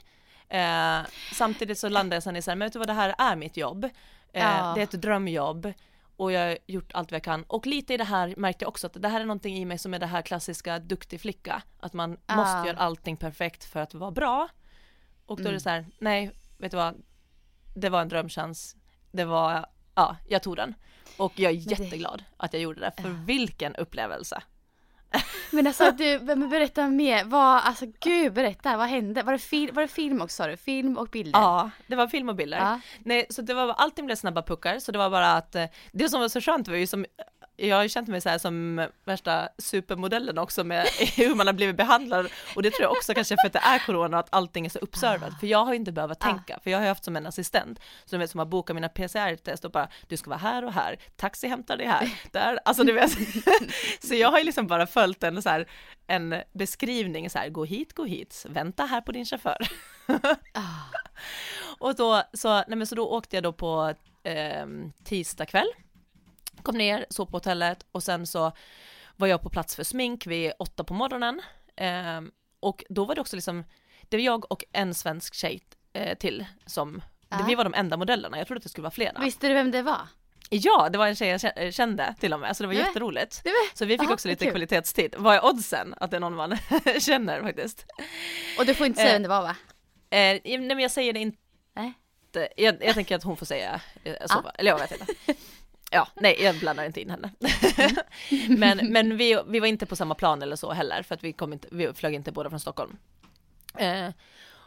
Eh, samtidigt så landar jag sen i så här, men vet du vad det här är mitt jobb. Eh, ja. Det är ett drömjobb och jag har gjort allt vad jag kan. Och lite i det här märkte jag också att det här är någonting i mig som är det här klassiska duktig flicka. Att man ja. måste göra allting perfekt för att vara bra. Och då mm. är det mm. så här, nej, vet du vad, det var en drömchans. Det var, ja, jag tog den. Och jag är jätteglad att jag gjorde det, för vilken upplevelse. Men alltså du, berätta mer. Vad, alltså gud berätta, vad hände? Var det, fil, var det film också sa du? Film och bilder? Ja, det var film och bilder. Ja. Nej, så det var, allting blev snabba puckar, så det var bara att, eh, det som var så skönt var ju som jag har ju känt mig så här som värsta supermodellen också med hur man har blivit behandlad. Och det tror jag också kanske för att det är corona att allting är så uppservat för jag har inte behövt tänka. För jag har haft som en assistent. Du vet som har bokat mina PCR-test och bara du ska vara här och här, taxi hämtar dig här, där, alltså du vet. Så jag har ju liksom bara följt en så här en beskrivning så här gå hit, gå hit, vänta här på din chaufför. Och då så, nej men så då åkte jag då på eh, tisdag kväll kom ner, sov på hotellet och sen så var jag på plats för smink vid åtta på morgonen. Eh, och då var det också liksom, det var jag och en svensk tjej eh, till som, uh vi var de enda modellerna, jag trodde att det skulle vara flera. Visste du vem det var? Ja, det var en tjej jag kände till och med, så det var Nej. jätteroligt. Var- Så vi fick Aha, också lite kul. kvalitetstid. Vad är oddsen att det är någon man känner faktiskt? Och du får inte säga Eh, vem det var va? Eh, nej men jag säger det inte, Nej. jag, jag tänker att hon får säga eh, så, Ah. eller jag vet inte. Ja, nej jag blandar inte in henne. men men vi, vi var inte på samma plan eller så heller, för att vi, kom inte, vi flög inte båda från Stockholm. Eh,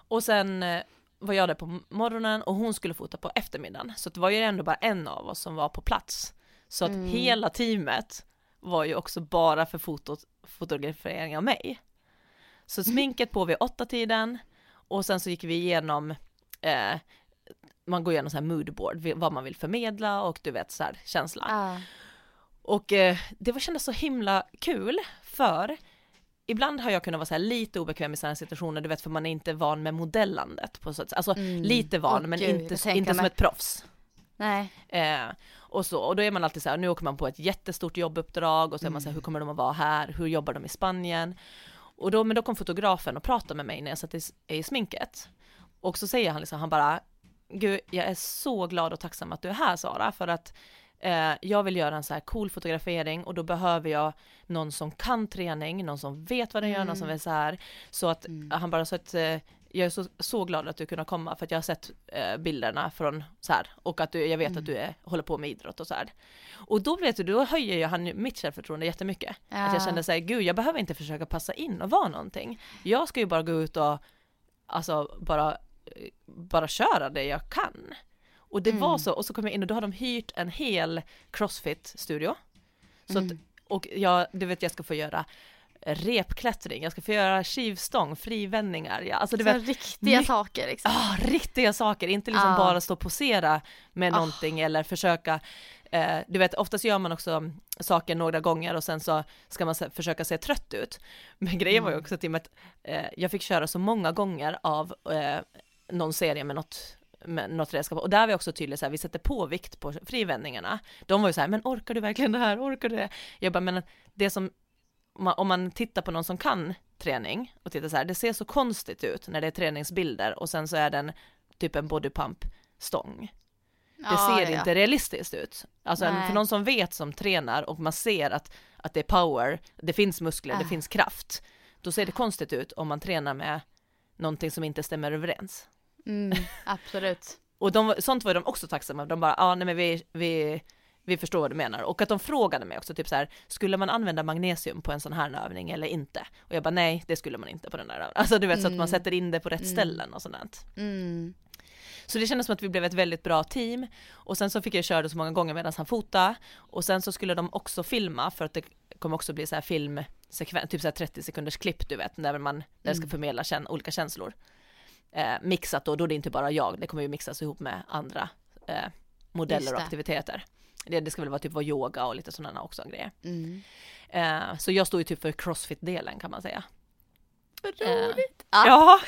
och sen eh, var jag där på morgonen och hon skulle fota på eftermiddagen, så det var ju ändå bara en av oss som var på plats. Så att hela teamet var ju också bara för fotot, fotografering av mig. Så sminket på vid åtta tiden och sen så gick vi igenom eh, man går igenom så här moodboard, vad man vill förmedla och du vet så här känsla. Ja. Och eh, det var kändes så himla kul för ibland har jag kunnat vara så lite obekväm i sådana situationer, du vet för man är inte van med modellandet på så sätt. Alltså lite van Åh, men gud, inte, inte som ett proffs. Nej. Eh, och så, och då är man alltid så här, nu åker man på ett jättestort jobbuppdrag och så är man så här, hur kommer de att vara här, hur jobbar de i Spanien? Och då, men då kom fotografen och pratade med mig när jag satt i, i sminket. Och så säger han liksom, han bara, gud jag är så glad och tacksam att du är här Sara, för att eh, jag vill göra en så här cool fotografering och då behöver jag någon som kan träning, någon som vet vad den gör, någon som är så här. Så att han bara så att eh, jag är så, så glad att du kunde komma för att jag har sett eh, bilderna från så här och att du, jag vet att du är, håller på med idrott och så här. Och då vet du, då höjer ju han mitt självförtroende jättemycket. Att jag Ja. kände så här, gud jag behöver inte försöka passa in och vara någonting. Jag ska ju bara gå ut och alltså bara, bara köra det jag kan. Och det var så, och så kom jag in och då har de hyrt en hel crossfit-studio. Så att, och jag, du vet jag ska få göra repklättring, jag ska få göra skivstång, frivändningar, ja, alltså du Så vet, riktiga mycket- saker liksom. ah, riktiga saker, inte liksom Ah. bara stå och posera med någonting eller försöka eh, du vet oftast gör man också saker några gånger och sen så ska man försöka se trött ut. Men grejen var ju också till att eh, jag fick köra så många gånger av eh, någon serie med något med något redskap och där var jag också tydlig så här, vi sätter på vikt på frivändningarna. De var ju så här, men orkar du verkligen det här, orkar du det? Jag bara, men det som om man- tittar på någon som kan träning och tittar så här, det ser så konstigt ut när det är träningsbilder och sen så är den typ en bodypump stång. Det Ja, ser ja. inte realistiskt ut. Alltså en, för någon som vet som tränar och man ser att, att det är power, det finns muskler, det Ah. finns kraft. Då ser det konstigt ut om man tränar med någonting som inte stämmer överens. Mm, absolut. Och de, sånt var de också tacksamma De bara, ja ah, nej men vi, vi, vi förstår vad du menar. Och att de frågade mig också typ så här, skulle man använda magnesium på en sån här övning eller inte? Och jag bara, nej det skulle man inte på den här övningen. Alltså du vet så att man sätter in det på rätt ställen och sånt. Mm. Så det kändes som att vi blev ett väldigt bra team. Och sen så fick jag köra det så många gånger medan han fotade. Och sen så skulle de också filma för att det kommer också bli så här filmsekvens, typ så här 30 sekunders klipp du vet, där man, där ska förmedla kän, olika känslor. Eh, mixat då, då är det inte bara jag, det kommer ju mixas ihop med andra eh, modeller och aktiviteter. Det, det ska väl vara typ vara yoga och lite sådana också grejer. Mm. Eh, så jag står ju typ för crossfit-delen kan man säga. Roligt. Ja. Ja. ja,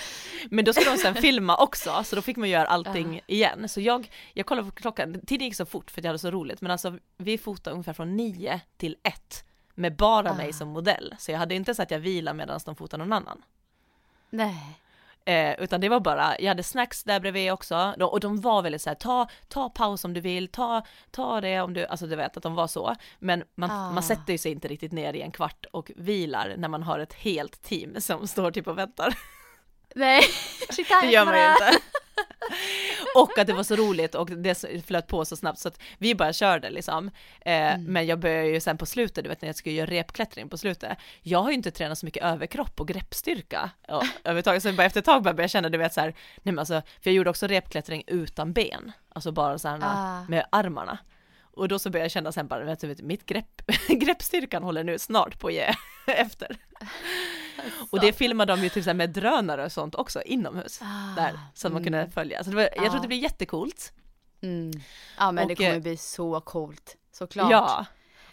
men då ska de sen filma också, så då fick man göra allting igen. Så jag, jag kollade på klockan, tiden gick så fort för att jag hade så roligt, men alltså vi fotade ungefär från nio till ett med bara mig som modell. Så jag hade inte så att jag vilade medan de fotade någon annan. Nej. Eh, utan det var bara, jag hade snacks där bredvid också, och de var väldigt så här, ta, ta paus om du vill, ta, ta det om du, alltså du vet att de var så. Men man, Ah. man sätter ju sig inte riktigt ner i en kvart och vilar när man har ett helt team som står typ och väntar. Nej. Det gör man ju inte. Och att det var så roligt och det flöt på så snabbt så att vi bara körde liksom. Eh, Men jag började ju sen på slutet, du vet när jag skulle göra repklättring på slutet. Jag har ju inte tränat så mycket överkropp och greppstyrka och, överhuvudtaget. Så bara efter ett tag började jag känna, du vet så här, nej men alltså, för jag gjorde också repklättring utan ben. Alltså bara så här Ah. med armarna. Och då så började jag känna sen bara, vet, du, mitt grepp, greppstyrkan håller nu snart på att ge efter. Och det filmade de ju typ med drönare och sånt också inomhus. Ah, där, så att man kunde följa. Så det var, jag tror Ja. det blir jättecoolt. Mm. Ja men det Och, kommer eh, bli så coolt. Såklart. Ja.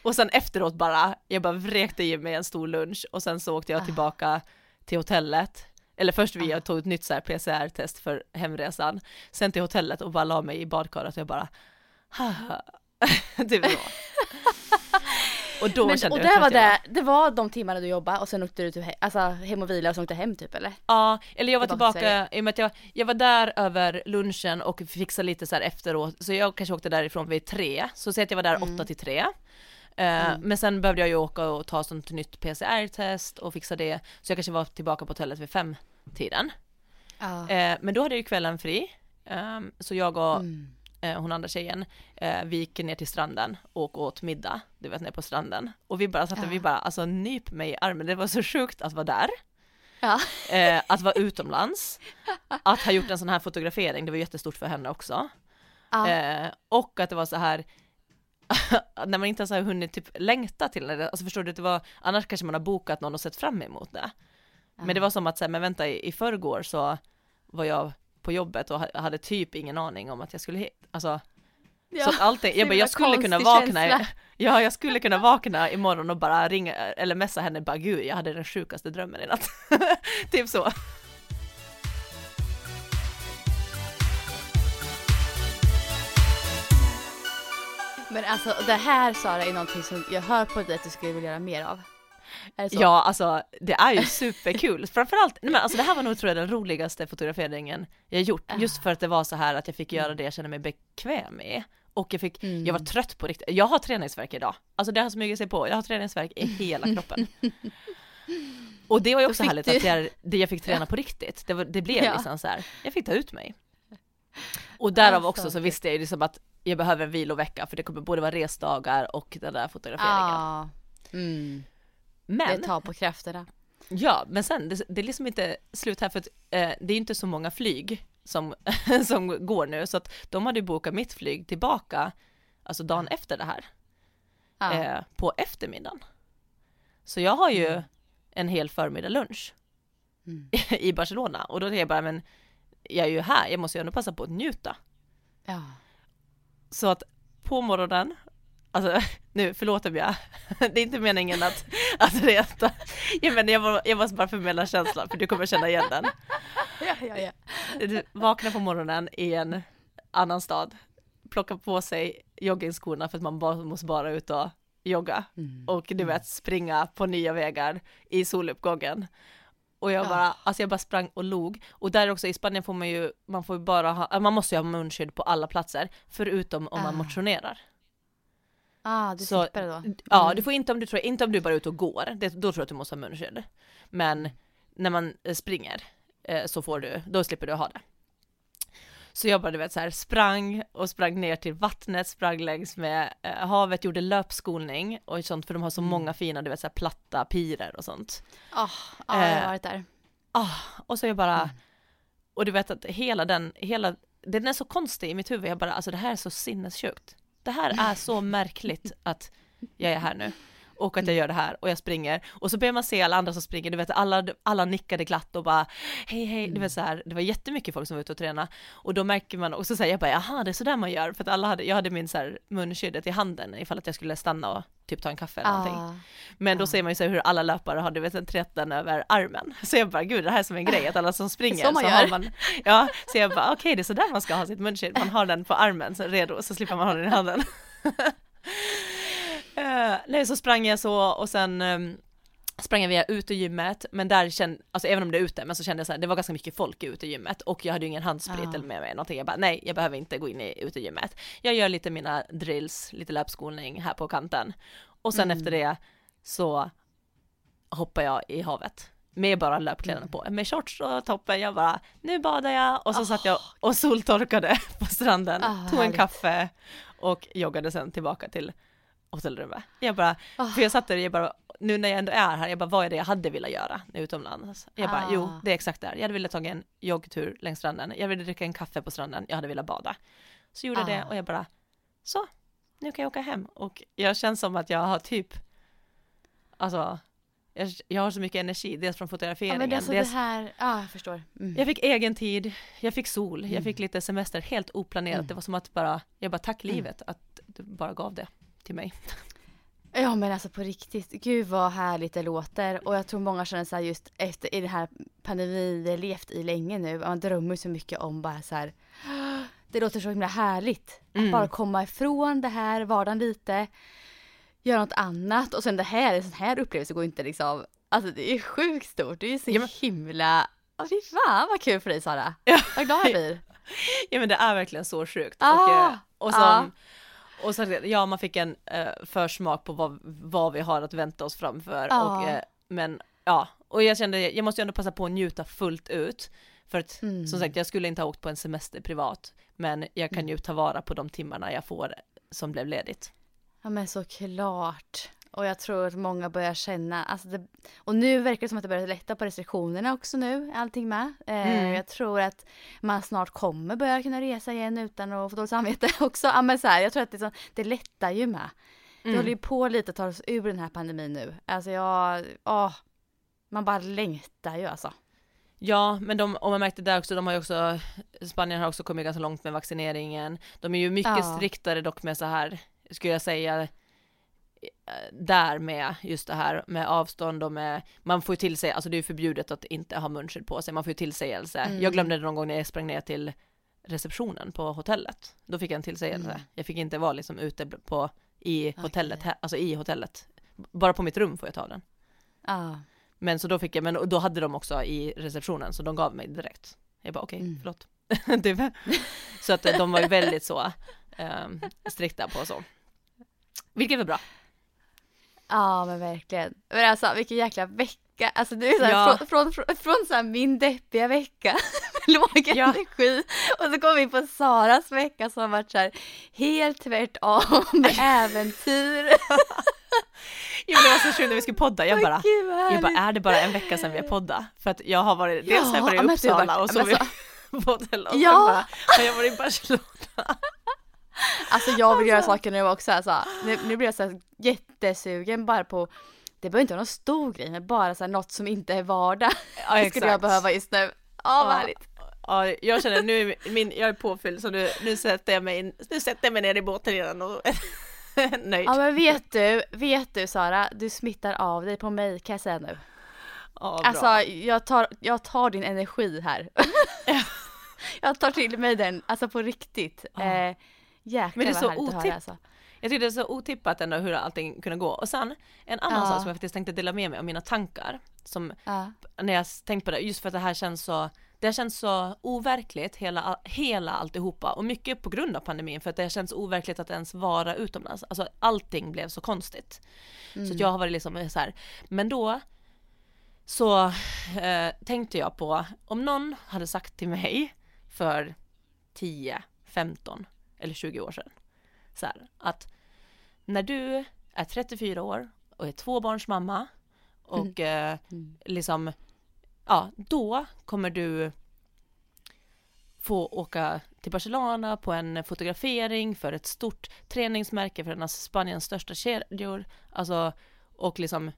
Och sen efteråt bara, jag bara vräkte i mig en stor lunch och sen så Ah. åkte jag tillbaka till hotellet. Eller först vi jag tog ett nytt så PCR-test för hemresan. Sen till hotellet och bara la mig i badkaret och jag bara typ så. Och då Men, kände och jag hur det var det, det var de timmarna du jobbade och sen åkte du typ he- alltså, hem och vila och sen åkte hem typ eller? Ja, eller jag var Tillbaka till tillbaka, i och med att jag, jag var där över lunchen och fixade lite så här efteråt, så jag kanske åkte därifrån vid tre, så säg att jag var där Mm. åtta till tre. Eh, Men sen behövde jag ju åka och ta sånt nytt PCR-test och fixa det, så jag kanske var tillbaka på hotellet vid fem tiden. Ja. Eh, men då hade jag ju kvällen fri, Ehm, så jag och Mm. Eh, hon andra tjejen, eh, vi gick ner till stranden och åt middag, du vet ner på stranden. Och vi bara satt och vi Ja. bara, alltså nyp mig i armen, det var så sjukt att vara där. Ja. Eh, att vara utomlands, att ha gjort en sån här fotografering, det var jättestort för henne också. Ja. Och att det var så här när man inte ens har hunnit typ längta till det, alltså förstår du, det var, annars kanske man har bokat någon och sett fram emot det. Men det var som att säga, men vänta i, i förrgår så var jag på jobbet och ha- hade typ ingen aning om att jag skulle hit, alltså Ja. så att allting, jag, bara, jag skulle kunna vakna, känsla. ja jag skulle kunna vakna imorgon och bara ringa eller messa henne bara gud jag hade den sjukaste drömmen i natt. typ så. Men alltså det här Sara är någonting som jag hör på dig att du skulle vilja göra mer av. Ja, alltså det är ju superkul. Framförallt, nej men alltså det här var nog tror jag den roligaste fotograferingen jag gjort. Just för att det var så här att jag fick göra det jag kände mig bekväm med. Och jag fick, jag var trött på riktigt. Jag har träningsvärk idag. Alltså det har smugit sig på. Jag har träningsvärk i hela kroppen. Och det var ju också härligt du- att jag, det jag fick träna på riktigt. Det, var, det blev Ja. liksom så här, jag fick ta ut mig. Och därav Alltså, också så visste jag ju liksom att jag behöver en vilovecka för det kommer både vara resdagar och den där fotograferingen. Ja. Mm. Men Det tar på krafterna. Ja, men sen, det, det är liksom inte slut här för att eh, det är inte så många flyg som, som går nu, så att de hade ju bokat mitt flyg tillbaka, alltså dagen efter det här, Ja. eh, på eftermiddagen. Så jag har ju en hel förmiddag lunch Mm. i Barcelona och då är jag bara, men jag är ju här, jag måste ju ändå passa på att njuta. ja. Så att på morgonen, alltså nu förlåt om jag, det är inte meningen att, att reta, jag menar jag, var, jag måste bara förmedla känslan för du kommer känna igen den. Ja, ja, ja. Du vaknar på morgonen i en annan stad, plockar på sig joggingskorna för att man bara, måste bara ut och jogga Mm. och du vet springa på nya vägar i soluppgången. Och jag bara, alltså jag bara sprang och log. Och där också i Spanien får man ju, man får ju bara ha, man måste ju ha munskydd på alla platser, förutom om man Ah. motionerar. Ah, du Så- slipper det då. Ja, Mm. du får inte om du tror, inte om du bara är ute och går, det, då tror jag att du måste ha munskydd. Men när man eh, springer eh, så får du, då slipper du ha det. Så jag bara du vet så här sprang och sprang ner till vattnet, sprang längs med eh, havet, gjorde löpskolning och sånt för de har så Mm. många fina du vet så här platta pirer och sånt. Ah, ja, jag Eh, har varit där. Ah, och så jag bara, Mm. och du vet att hela den, hela, den är så konstig i mitt huvud, jag bara alltså det här är så sinnessjukt. Det här är så märkligt att jag är här nu. Och att jag gör det här och jag springer och så börjar man se alla andra som springer, du vet alla, alla nickade glatt och bara hej hej, du vet så här, det var jättemycket folk som var ute och träna och då märker man också så här, jag bara jaha det är sådär man gör för att alla hade, jag hade min så här munskyddet i handen ifall att jag skulle stanna och typ ta en kaffe eller någonting. Ah. Men då ser man ju så här hur alla löpare har du vet en trätten över armen. Så jag bara gud det här är som en grej att alla som springer Så man har gör. man Ja, så jag bara okej det är så där man ska ha sitt munskydd. Man har den på armen så redo så slipper man ha den i handen. Eh, nej så sprang jag så och sen um, sprang jag via utegymmet men där kände, alltså även om det är ute men så kände jag så här, det var ganska mycket folk i utegymmet och jag hade ju ingen handsprit Ah. eller med mig någonting. Jag bara nej jag behöver inte gå in i utegymmet. Jag gör lite mina drills, lite löpskolning här på kanten och sen Mm. efter det så hoppar jag i havet med bara löpkläderna Mm. på, med shorts och toppen, jag bara nu badar jag och så satt jag Ah. och soltorkade på stranden, Ah, tog en härligt. kaffe och joggade sen tillbaka till hotellrummet. Jag bara, Ah. för jag satt där och jag bara, nu när jag ändå är här, jag bara vad är det jag hade velat göra utomlands? Jag bara, Ah. jo det är exakt där, jag hade velat ta en joggtur längs stranden, jag ville dricka en kaffe på stranden, jag hade velat bada. Så gjorde jag det Ah. och jag bara, så, nu kan jag åka hem och jag känns som att jag har typ, alltså, jag, jag har så mycket energi, dels från Ja, fotograferingen, men det, alltså, det dels här, ja jag förstår. Mm. jag fick egen tid, jag fick sol, jag fick lite semester, helt oplanerat. Mm. Det var som att bara, jag bara tack livet att du bara gav det till mig. Ja men alltså på riktigt, gud vad härligt det låter och jag tror många känner så här just efter i den här pandemin vi har levt i länge nu, man drömmer så mycket om bara så här. Det låter så himla härligt Mm. att bara komma ifrån det här vardagen lite. göra något annat och sen det här, en sån här upplevelse går inte liksom, alltså det är sjukt stort, det är så ja, men... himla, oh, fy fan vad kul för dig Sara. Ja. Vad glad jag blir. ja men det är verkligen så sjukt. Ah, och, eh, och, som, ah. Och så, ja man fick en uh, försmak på vad, vad vi har att vänta oss framför ah. och, uh, men ja, och jag kände jag måste ju ändå passa på att njuta fullt ut. För att mm. som sagt jag skulle inte ha åkt på en semester privat men jag kan mm. ju ta vara på de timmarna jag får som blev ledigt. Ja men såklart. Och jag tror att många börjar känna, alltså det, och nu verkar det som att det börjar lätta på restriktionerna också nu, allting med. Eh, mm. Jag tror att man snart kommer börja kunna resa igen utan att få dåligt samvete också. Ja men så här, jag tror att det, så, det lättar ju med. Mm. Det håller ju på lite att ta oss ur den här pandemin nu. Alltså jag, åh, man bara längtar ju alltså. Ja, men de, och man märkte där också, de har ju också, Spanien har också kommit ganska långt med vaccineringen. De är ju mycket ja. striktare dock med så här, skulle jag säga, där med just det här med avstånd och med, man får ju till sig, alltså det är ju förbjudet att inte ha munskydd på sig, man får ju tillsägelse. Mm. Jag glömde det någon gång när jag sprang ner till receptionen på hotellet. Då fick jag en tillsägelse. Mm. Jag fick inte vara liksom ute på, i hotellet, okay. alltså i hotellet. Bara på mitt rum får jag ta den. Ah. Men så då fick jag, men då hade de också i receptionen så de gav mig direkt. Jag bara okej, okay, mm. förlåt. typ. så att de var ju väldigt så um, strikta på så. Vilket var bra. Ja men verkligen. Men alltså vilken jäkla vecka. Alltså det är så här, ja. från, från, från, från så min deppiga vecka med låg ja. energi och så kom vi på Saras vecka som har varit så här helt tvärtom med äventyr. Jo det var så sjukt när vi skulle podda, jag bara, jag bara är det bara en vecka sedan vi har poddat? För att jag har varit, dels har jag varit i Uppsala och så vi på hotell och ja. bara, har jag varit i Barcelona. Alltså jag vill göra alltså. saker nu också alltså. Nu, nu blir jag så här jättesugen bara på det behöver inte vara någon stor grej men bara så här, något som inte är vardag. Ja, det skulle jag behöva just nu. Åh vad härligt. Ja, jag känner nu, min, jag är påfylld så nu, nu sätter jag mig in, nu sätter jag mig ner i båten igen och nöjd. Ja men vet du, vet du Sara, du smittar av dig på mig kan jag säga nu. Ja, alltså jag tar, jag tar din energi här. jag tar till mig den, alltså på riktigt. Ja. Eh, jäklar men det är så otippat. Alltså. Jag tyckte det är så otippat ändå hur allting kunde gå. Och sen en annan ja. sak som jag faktiskt tänkte dela med mig av mina tankar. Som ja. när jag tänkt på det, just för att det här känns så det har känts så overkligt hela, hela alltihopa och mycket på grund av pandemin för att det har känts overkligt att ens vara utomlands. Alltså allting blev så konstigt. Mm. Så jag har varit liksom så här, men då så eh, tänkte jag på om någon hade sagt till mig för 10, 15 eller 20 år sedan så här, att när du är 34 år och är tvåbarnsmamma och mm. Eh, mm. liksom ja, då kommer du få åka till Barcelona på en fotografering för ett stort träningsmärke för en av Spaniens största kedjor, alltså och liksom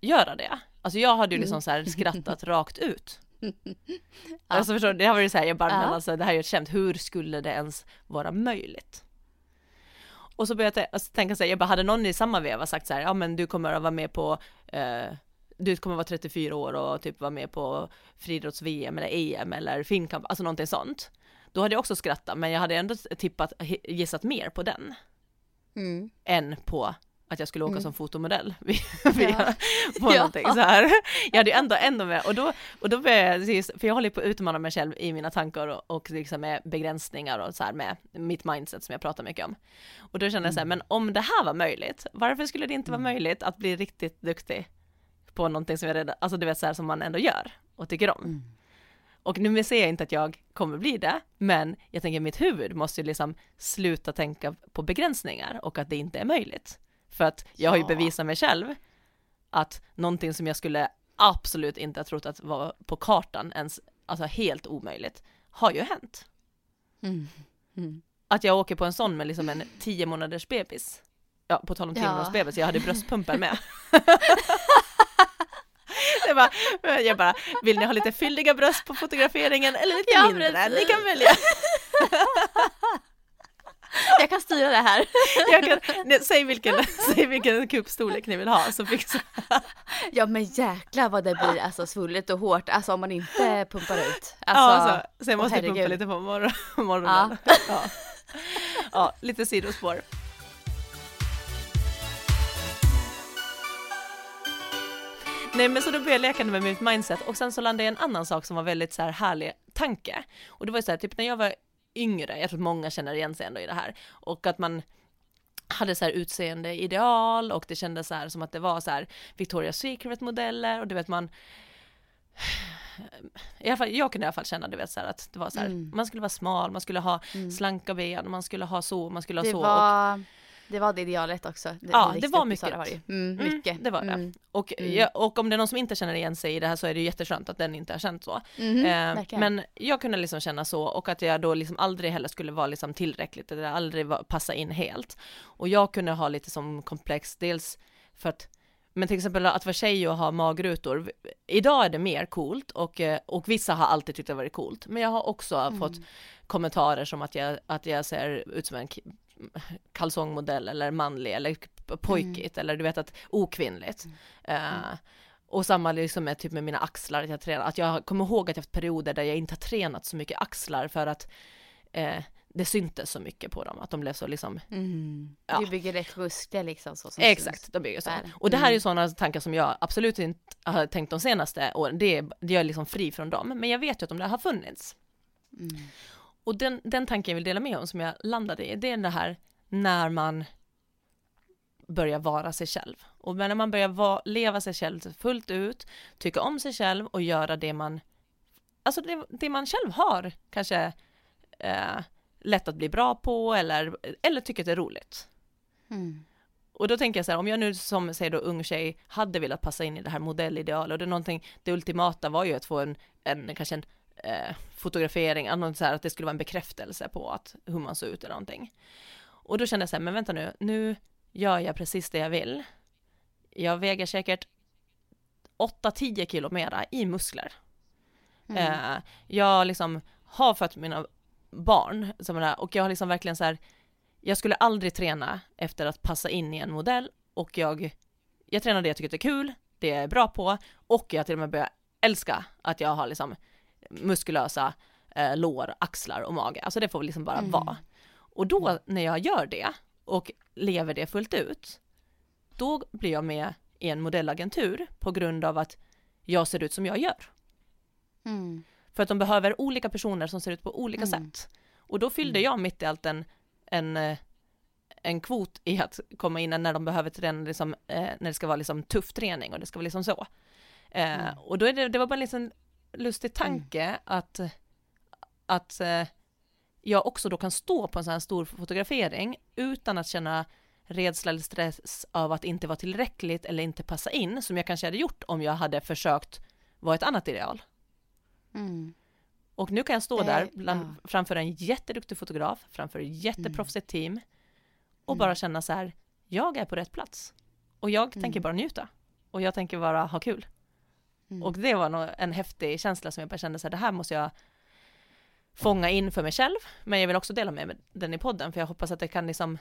göra det. Alltså jag hade ju liksom så här skrattat rakt ut. Ja. Alltså förstår du, det har varit så här, jag bara, men alltså det här är ju känt, hur skulle det ens vara möjligt? Och så började jag alltså, tänka så här, jag bara, hade någon i samma veva sagt så här, ja men du kommer att vara med på eh, du kommer vara 34 år och typ vara med på friidrotts-VM eller EM eller finkamp, alltså någonting sånt. Då hade jag också skrattat, men jag hade ändå tippat, gissat mer på den. Mm. Än på att jag skulle åka mm. som fotomodell ja. på ja. någonting så här. Jag hade ju ändå ändå med och då, och då började jag, för jag håller på att utmana mig själv i mina tankar och, och liksom med begränsningar och så här med mitt mindset som jag pratar mycket om. Och då kände jag så här, mm. men om det här var möjligt, varför skulle det inte vara mm. möjligt att bli riktigt duktig på någonting som jag redan, alltså du vet så här som man ändå gör och tycker om. Mm. Och nu ser jag inte att jag kommer bli det, men jag tänker mitt huvud måste ju liksom sluta tänka på begränsningar och att det inte är möjligt. För att jag har ju bevisat mig själv att någonting som jag skulle absolut inte ha trott att var på kartan ens, alltså helt omöjligt, har ju hänt. Mm. Mm. Att jag åker på en sån med liksom en tio månaders bebis. Ja, på tal om tio ja. månaders bebis, jag hade bröstpumpen med. jag, bara, jag bara, vill ni ha lite fylliga bröst på fotograferingen eller lite ja, mindre? Precis. Ni kan välja. Jag kan styra det här. Kan, nej, säg, vilken, säg vilken kupstorlek ni vill ha så fixar Ja men jäklar vad det blir alltså svullet och hårt, alltså om man inte pumpar ut. Alltså, ja, alltså, jag måste pumpa lite på morgon, morgonen. Ja. ja. ja, lite sidospår. Nej men så då började jag leka med mitt mindset och sen så landade jag i en annan sak som var väldigt så här härlig tanke. Och det var ju så här, typ när jag var yngre, jag tror att många känner igen sig ändå i det här, och att man hade så här utseende ideal och det kändes så här som att det var så här Victoria's Secret modeller och du vet man i alla fall, jag kunde i alla fall känna du vet så här, att det var så här, mm. man skulle vara smal, man skulle ha mm. slanka ben, man skulle ha så, man skulle ha det så. Var... Och, det var det idealet också. Det, ja, det var mycket. Mm, mm, mycket. det var det. Mm. Och, mm. jag, och om det är någon som inte känner igen sig i det här så är det jätteskönt att den inte har känt så. Mm, eh, men jag kunde liksom känna så och att jag då liksom aldrig heller skulle vara liksom tillräckligt eller aldrig var, passa in helt. Och jag kunde ha lite som komplex, dels för att men till exempel att vara tjej och ha magrutor, idag är det mer coolt och, eh, och vissa har alltid tyckt det varit coolt, men jag har också mm. fått kommentarer som att jag, att jag ser ut som en kalsongmodell eller manlig eller pojkigt mm. eller du vet att okvinnligt. Mm. Uh, och samma liksom med typ med mina axlar, att jag tränar, att jag kommer ihåg att jag haft perioder där jag inte har tränat så mycket axlar för att eh, det syntes så mycket på dem, att de blev så liksom mm. ja. Du bygger rätt muskler liksom så som Exakt, de bygger så. Där. Och det här är ju mm. sådana tankar som jag absolut inte har tänkt de senaste åren, det är, det är liksom fri från dem, men jag vet ju att de där har funnits. Mm. Och den, den tanken jag vill dela med om som jag landade i, det är det här när man börjar vara sig själv. Och när man börjar va, leva sig själv fullt ut, tycka om sig själv och göra det man, alltså det, det man själv har kanske eh, lätt att bli bra på eller, eller tycker att det är roligt. Mm. Och då tänker jag så här, om jag nu som säger då ung tjej hade velat passa in i det här modellidealet och det är någonting, det ultimata var ju att få en, en kanske en eh, fotografering, något så här, att det skulle vara en bekräftelse på att hur man såg ut eller någonting. Och då kände jag så här, men vänta nu, nu gör jag precis det jag vill. Jag väger säkert 8-10 kilo mera i muskler. Mm. Eh, jag liksom har fött mina barn som är och jag har liksom verkligen så här, jag skulle aldrig träna efter att passa in i en modell och jag, jag tränar det jag tycker är kul, det jag är bra på och jag till och med börjar älska att jag har liksom muskulösa eh, lår, axlar och mage. Alltså det får liksom bara mm. vara. Och då när jag gör det och lever det fullt ut, då blir jag med i en modellagentur på grund av att jag ser ut som jag gör. Mm. För att de behöver olika personer som ser ut på olika mm. sätt. Och då fyllde mm. jag mitt i allt en, en, eh, en kvot i att komma in när de behöver träna, liksom, eh, när det ska vara liksom tuff träning och det ska vara liksom så. Eh, mm. Och då är det, det var bara liksom lustig mm. tanke mm. att, att eh, jag också då kan stå på en sån här stor fotografering utan att känna rädsla eller stress av att inte vara tillräckligt eller inte passa in, som jag kanske hade gjort om jag hade försökt vara ett annat ideal. Mm. Och nu kan jag stå där bland, ja. framför en jätteduktig fotograf, framför ett jätteproffsigt mm. team och mm. bara känna så här, jag är på rätt plats. Och jag mm. tänker bara njuta. Och jag tänker bara ha kul. Mm. Och det var nog en häftig känsla som jag bara kände så här, det här måste jag fånga in för mig själv, men jag vill också dela med mig den i podden, för jag hoppas att det kan liksom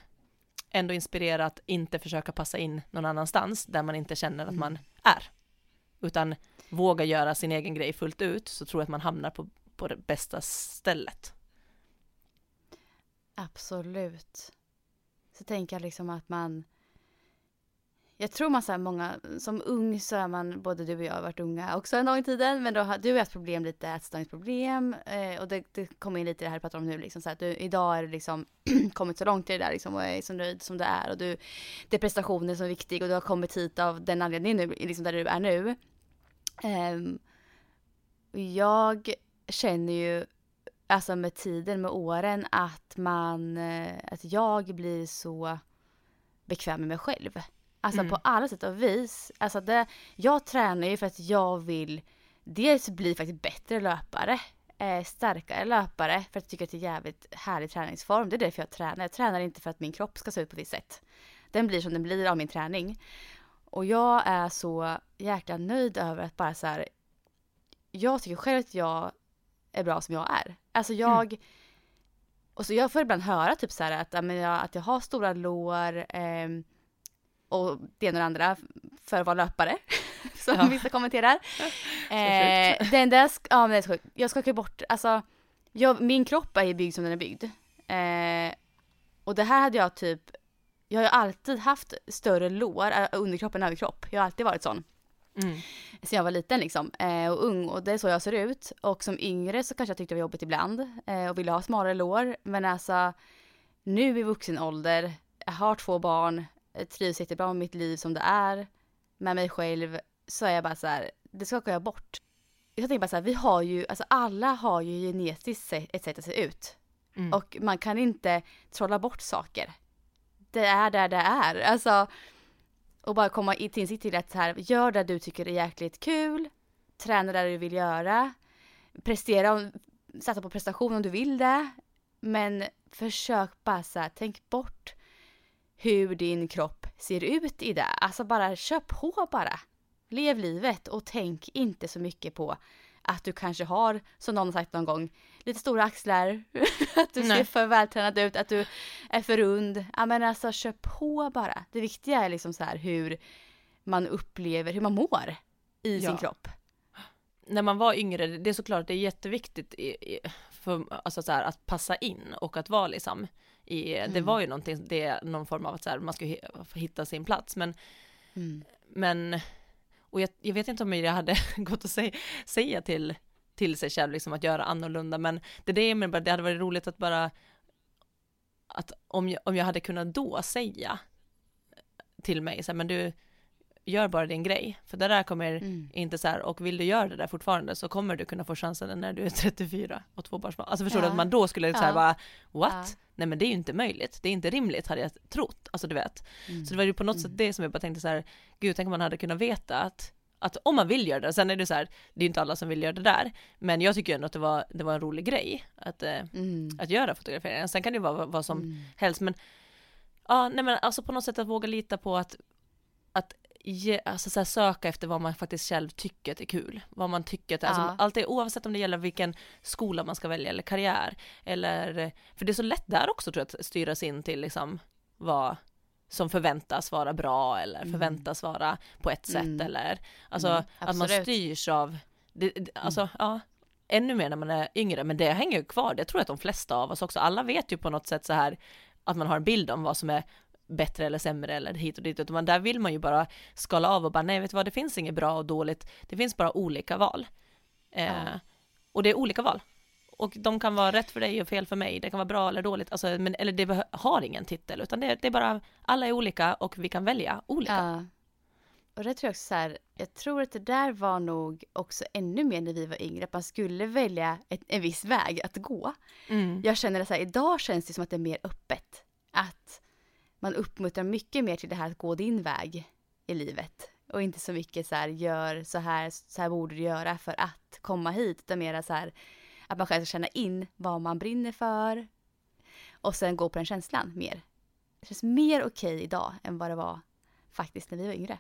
ändå inspirera att inte försöka passa in någon annanstans där man inte känner att mm. man är, utan våga göra sin egen grej fullt ut, så tror jag att man hamnar på, på det bästa stället. Absolut. Så tänker jag liksom att man jag tror man så många, som ung så är man, både du och jag har varit unga också en gång i tiden, men då har du haft problem lite, ätstörningsproblem eh, och det, det kommer in lite i det här du pratar om nu liksom så att du idag är du liksom kommit så långt i det där liksom och är så nöjd som du är och du, det är prestationen som är viktig och du har kommit hit av den anledningen nu, liksom där du är nu. Eh, jag känner ju, alltså med tiden, med åren, att man, eh, att jag blir så bekväm med mig själv. Alltså mm. på alla sätt och vis. Alltså det, jag tränar ju för att jag vill dels bli faktiskt bättre löpare, eh, starkare löpare för att jag tycker att det är jävligt härlig träningsform. Det är därför jag tränar. Jag tränar inte för att min kropp ska se ut på ett visst sätt. Den blir som den blir av min träning. Och jag är så jäkla nöjd över att bara så här, jag tycker själv att jag är bra som jag är. Alltså jag, mm. och så jag får ibland höra typ så här att, att jag har stora lår, eh, och det ena och det andra för att vara löpare. som ja. vissa kommenterar. eh, det enda, ja men det är sjukt. Jag skakar bort, alltså jag, min kropp är ju byggd som den är byggd. Eh, och det här hade jag typ, jag har ju alltid haft större lår, äh, underkropp än överkropp. Jag har alltid varit sån. Mm. Sen jag var liten liksom eh, och ung och det är så jag ser ut. Och som yngre så kanske jag tyckte det var jobbigt ibland eh, och ville ha smalare lår. Men alltså nu i vuxen ålder, jag har två barn, trivs jättebra med mitt liv som det är, med mig själv, så är jag bara så här, det skakar jag bort. Jag tänker bara så här, vi har ju, alltså alla har ju genetiskt ett sätt att se ut. Mm. Och man kan inte trolla bort saker. Det är där det är. Alltså, och bara komma till insikt till att här, gör det du tycker är jäkligt kul, träna där du vill göra, prestera, satsa på prestation om du vill det. Men försök bara så här, tänk bort hur din kropp ser ut i det. Alltså bara kör på bara. Lev livet och tänk inte så mycket på att du kanske har, som någon har sagt någon gång, lite stora axlar, att du Nej. ser för vältränad ut, att du är för rund. Ja men alltså kör på bara. Det viktiga är liksom så här hur man upplever, hur man mår i ja. sin kropp. När man var yngre, det är såklart det är jätteviktigt för, alltså så här, att passa in och att vara liksom i, mm. det var ju någonting, det är någon form av att så här, man ska hitta sin plats men, mm. men och jag, jag, vet inte om jag hade gått att säga, säga till, till sig själv liksom att göra annorlunda, men det, det, men det hade varit roligt att bara, att om jag, om jag hade kunnat då säga till mig, så här, men du, gör bara din grej, för det där kommer mm. inte så här, och vill du göra det där fortfarande så kommer du kunna få chansen när du är 34 och tvåbarnsmamma. Alltså förstår ja. du att man då skulle ja. så här bara, what? Ja. Nej men det är ju inte möjligt, det är inte rimligt hade jag trott, alltså du vet. Mm. Så det var ju på något mm. sätt det som jag bara tänkte så här, gud tänk om man hade kunnat veta att att om man vill göra det, sen är det så här, det är inte alla som vill göra det där, men jag tycker ändå att det var, det var en rolig grej att, eh, mm. att göra fotograferingen. Sen kan det ju vara vad som mm. helst, men ja, nej men alltså på något sätt att våga lita på att, att alltså så här, söka efter vad man faktiskt själv tycker är kul. Vad man tycker att, alltså, ja. alltså, alltid, oavsett om det gäller vilken skola man ska välja eller karriär, eller, för det är så lätt där också tror jag att styras in till liksom vad som förväntas vara bra eller mm. förväntas vara på ett sätt mm. eller alltså mm, att man styrs av, det, det, alltså mm. ja, ännu mer när man är yngre, men det hänger ju kvar, det tror jag att de flesta av oss också, alla vet ju på något sätt så här att man har en bild om vad som är bättre eller sämre eller hit och dit, utan där vill man ju bara skala av och bara nej, vet du vad, det finns inget bra och dåligt, det finns bara olika val. Eh, ja. Och det är olika val. Och de kan vara rätt för dig och fel för mig, det kan vara bra eller dåligt, alltså, men, eller det har ingen titel, utan det, det är bara, alla är olika och vi kan välja olika. Ja. Och det tror jag också så här, jag tror att det där var nog också ännu mer när vi var yngre, att man skulle välja ett, en viss väg att gå. Mm. Jag känner det så här, idag känns det som att det är mer öppet. Att man uppmuntrar mycket mer till det här att gå din väg i livet. Och inte så mycket så här, gör så här, så här borde du göra för att komma hit. Utan mer så här, att man själv ska känna in vad man brinner för. Och sen gå på den känslan mer. Det känns mer okej okay idag än vad det var faktiskt när vi var yngre.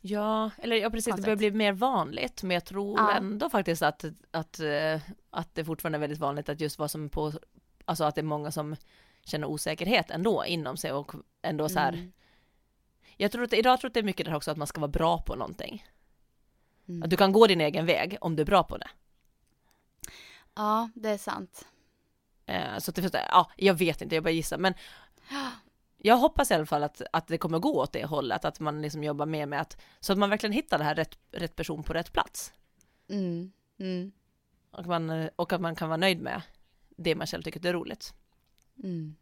Ja, eller ja precis, det börjar bli mer vanligt, men jag tror ja. ändå faktiskt att, att, eh, att det fortfarande är väldigt vanligt att just vad som på, alltså att det är många som känner osäkerhet ändå inom sig och ändå så här. Mm. Jag tror att idag tror att det är mycket det här också att man ska vara bra på någonting. Mm. Att du kan gå din egen väg om du är bra på det. Ja, det är sant. Eh, så det, ja, jag vet inte, jag bara gissar, men jag hoppas i alla fall att, att det kommer gå åt det hållet, att man liksom jobbar mer med att, så att man verkligen hittar det här rätt, rätt person på rätt plats. Mm. Mm. Och, man, och att man kan vara nöjd med det man själv tycker är roligt. Mm.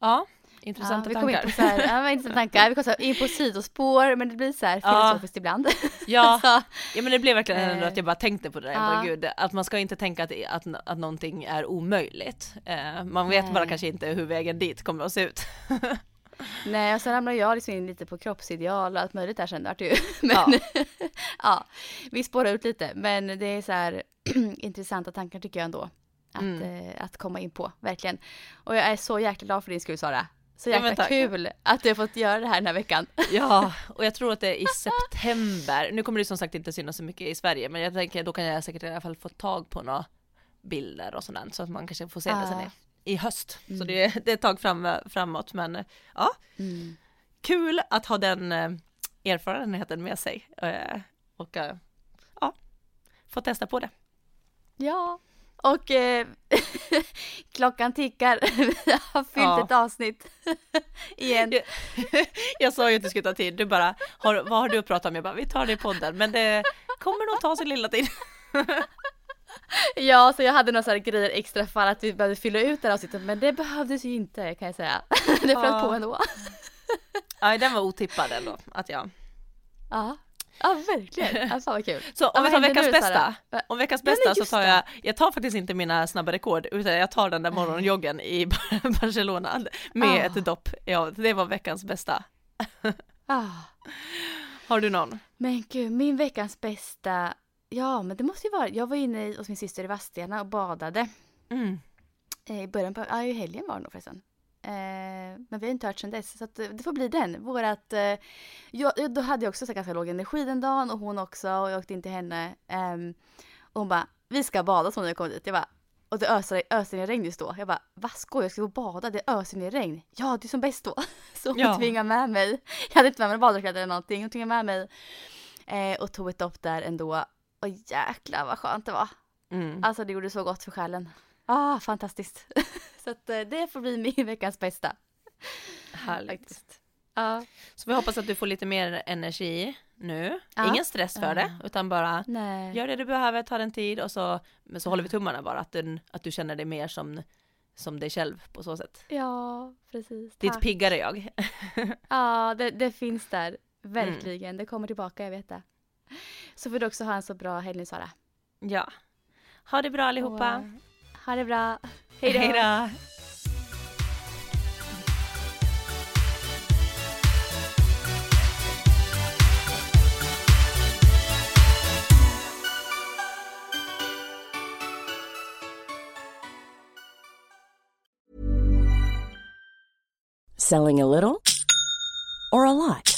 Ja, intressanta ja, tankar. In på här, ja, intressanta tankar. Vi kom så in på sidospår, men det blir så här filosofiskt ja. ibland. Ja. ja, men det blev verkligen ändå att jag bara tänkte på det där. Ja. Bara, gud, att man ska inte tänka att, att, att någonting är omöjligt. Eh, man vet Nej. bara kanske inte hur vägen dit kommer att se ut. Nej, och sen ramlar jag liksom in lite på kroppsideal och allt möjligt där sen vart ju. Men ja. ja, vi spårar ut lite, men det är så här intressanta tankar tycker jag ändå att, mm. eh, att komma in på, verkligen. Och jag är så jäkla glad för din skull Sara. Så jäkla ja, kul att du har fått göra det här den här veckan. Ja, och jag tror att det är i september. Nu kommer det som sagt inte synas så mycket i Sverige, men jag tänker då kan jag säkert i alla fall få tag på några bilder och sådant så att man kanske får se det sen i, i höst. Mm. Så det, är, det är ett tag fram, framåt, men ja. Mm. Kul att ha den eh, erfarenheten med sig eh, och eh, ja, få testa på det. Ja, Och eh, klockan tickar. Vi har fyllt ja. ett avsnitt igen. Jag, jag sa ju att det skulle ta tid. Du bara, har, vad har du att prata om? Jag bara, vi tar det i podden. Men det kommer nog ta sin lilla tid. Ja, så jag hade några sådana grejer extra för att vi behövde fylla ut det här avsnittet, men det behövdes ju inte kan jag säga. Det flöt ja. på ändå. Ja, den var otippad ändå, att jag... Ja. Ja verkligen, alltså vad kul. Så om vi tar veckans bästa, om veckans bästa så tar jag, jag tar faktiskt inte mina snabba rekord utan jag tar den där morgonjoggen i Barcelona med ah. ett dopp. Ja, det var veckans bästa. Ah. Har du någon? Men gud, min veckans bästa, ja men det måste ju vara, jag var inne hos min syster i Vadstena och badade. Mm. Eh, I början på, ja i helgen var det nog förresten. Eh, men vi har inte hört sedan dess, så det får bli den. Vårat, eh, jag, då hade jag också så ganska låg energi den dagen och hon också och jag åkte in till henne. Eh, och hon bara, vi ska bada som när jag kom dit. Jag bara, och det öser, öser ner regn just då. Jag bara, vad skojar jag ska gå och bada? Det öser ner regn. Ja, det är som bäst då. Så hon ja. tvingade med mig. Jag hade inte med mig badkläder eller någonting. Hon tvingade med mig eh, och tog ett dopp där ändå. Och jäklar vad skönt det var. Mm. Alltså det gjorde så gott för själen. Ah, fantastiskt. så att eh, det får bli min veckans bästa. Härligt. Ja. Så vi hoppas att du får lite mer energi nu. Ja. Ingen stress för ja. det, utan bara Nej. gör det du behöver, ta den tid och så, men så håller vi tummarna bara att du, att du känner dig mer som, som dig själv på så sätt. Ja, precis. Ditt Tack. piggare jag. ja, det, det, finns där. Verkligen. Mm. Det kommer tillbaka, jag vet det. Så får du också ha en så bra helg Sara. Ja. Ha det bra allihopa. Och ha det bra. Hej Dana. Hej. Selling a little or a lot?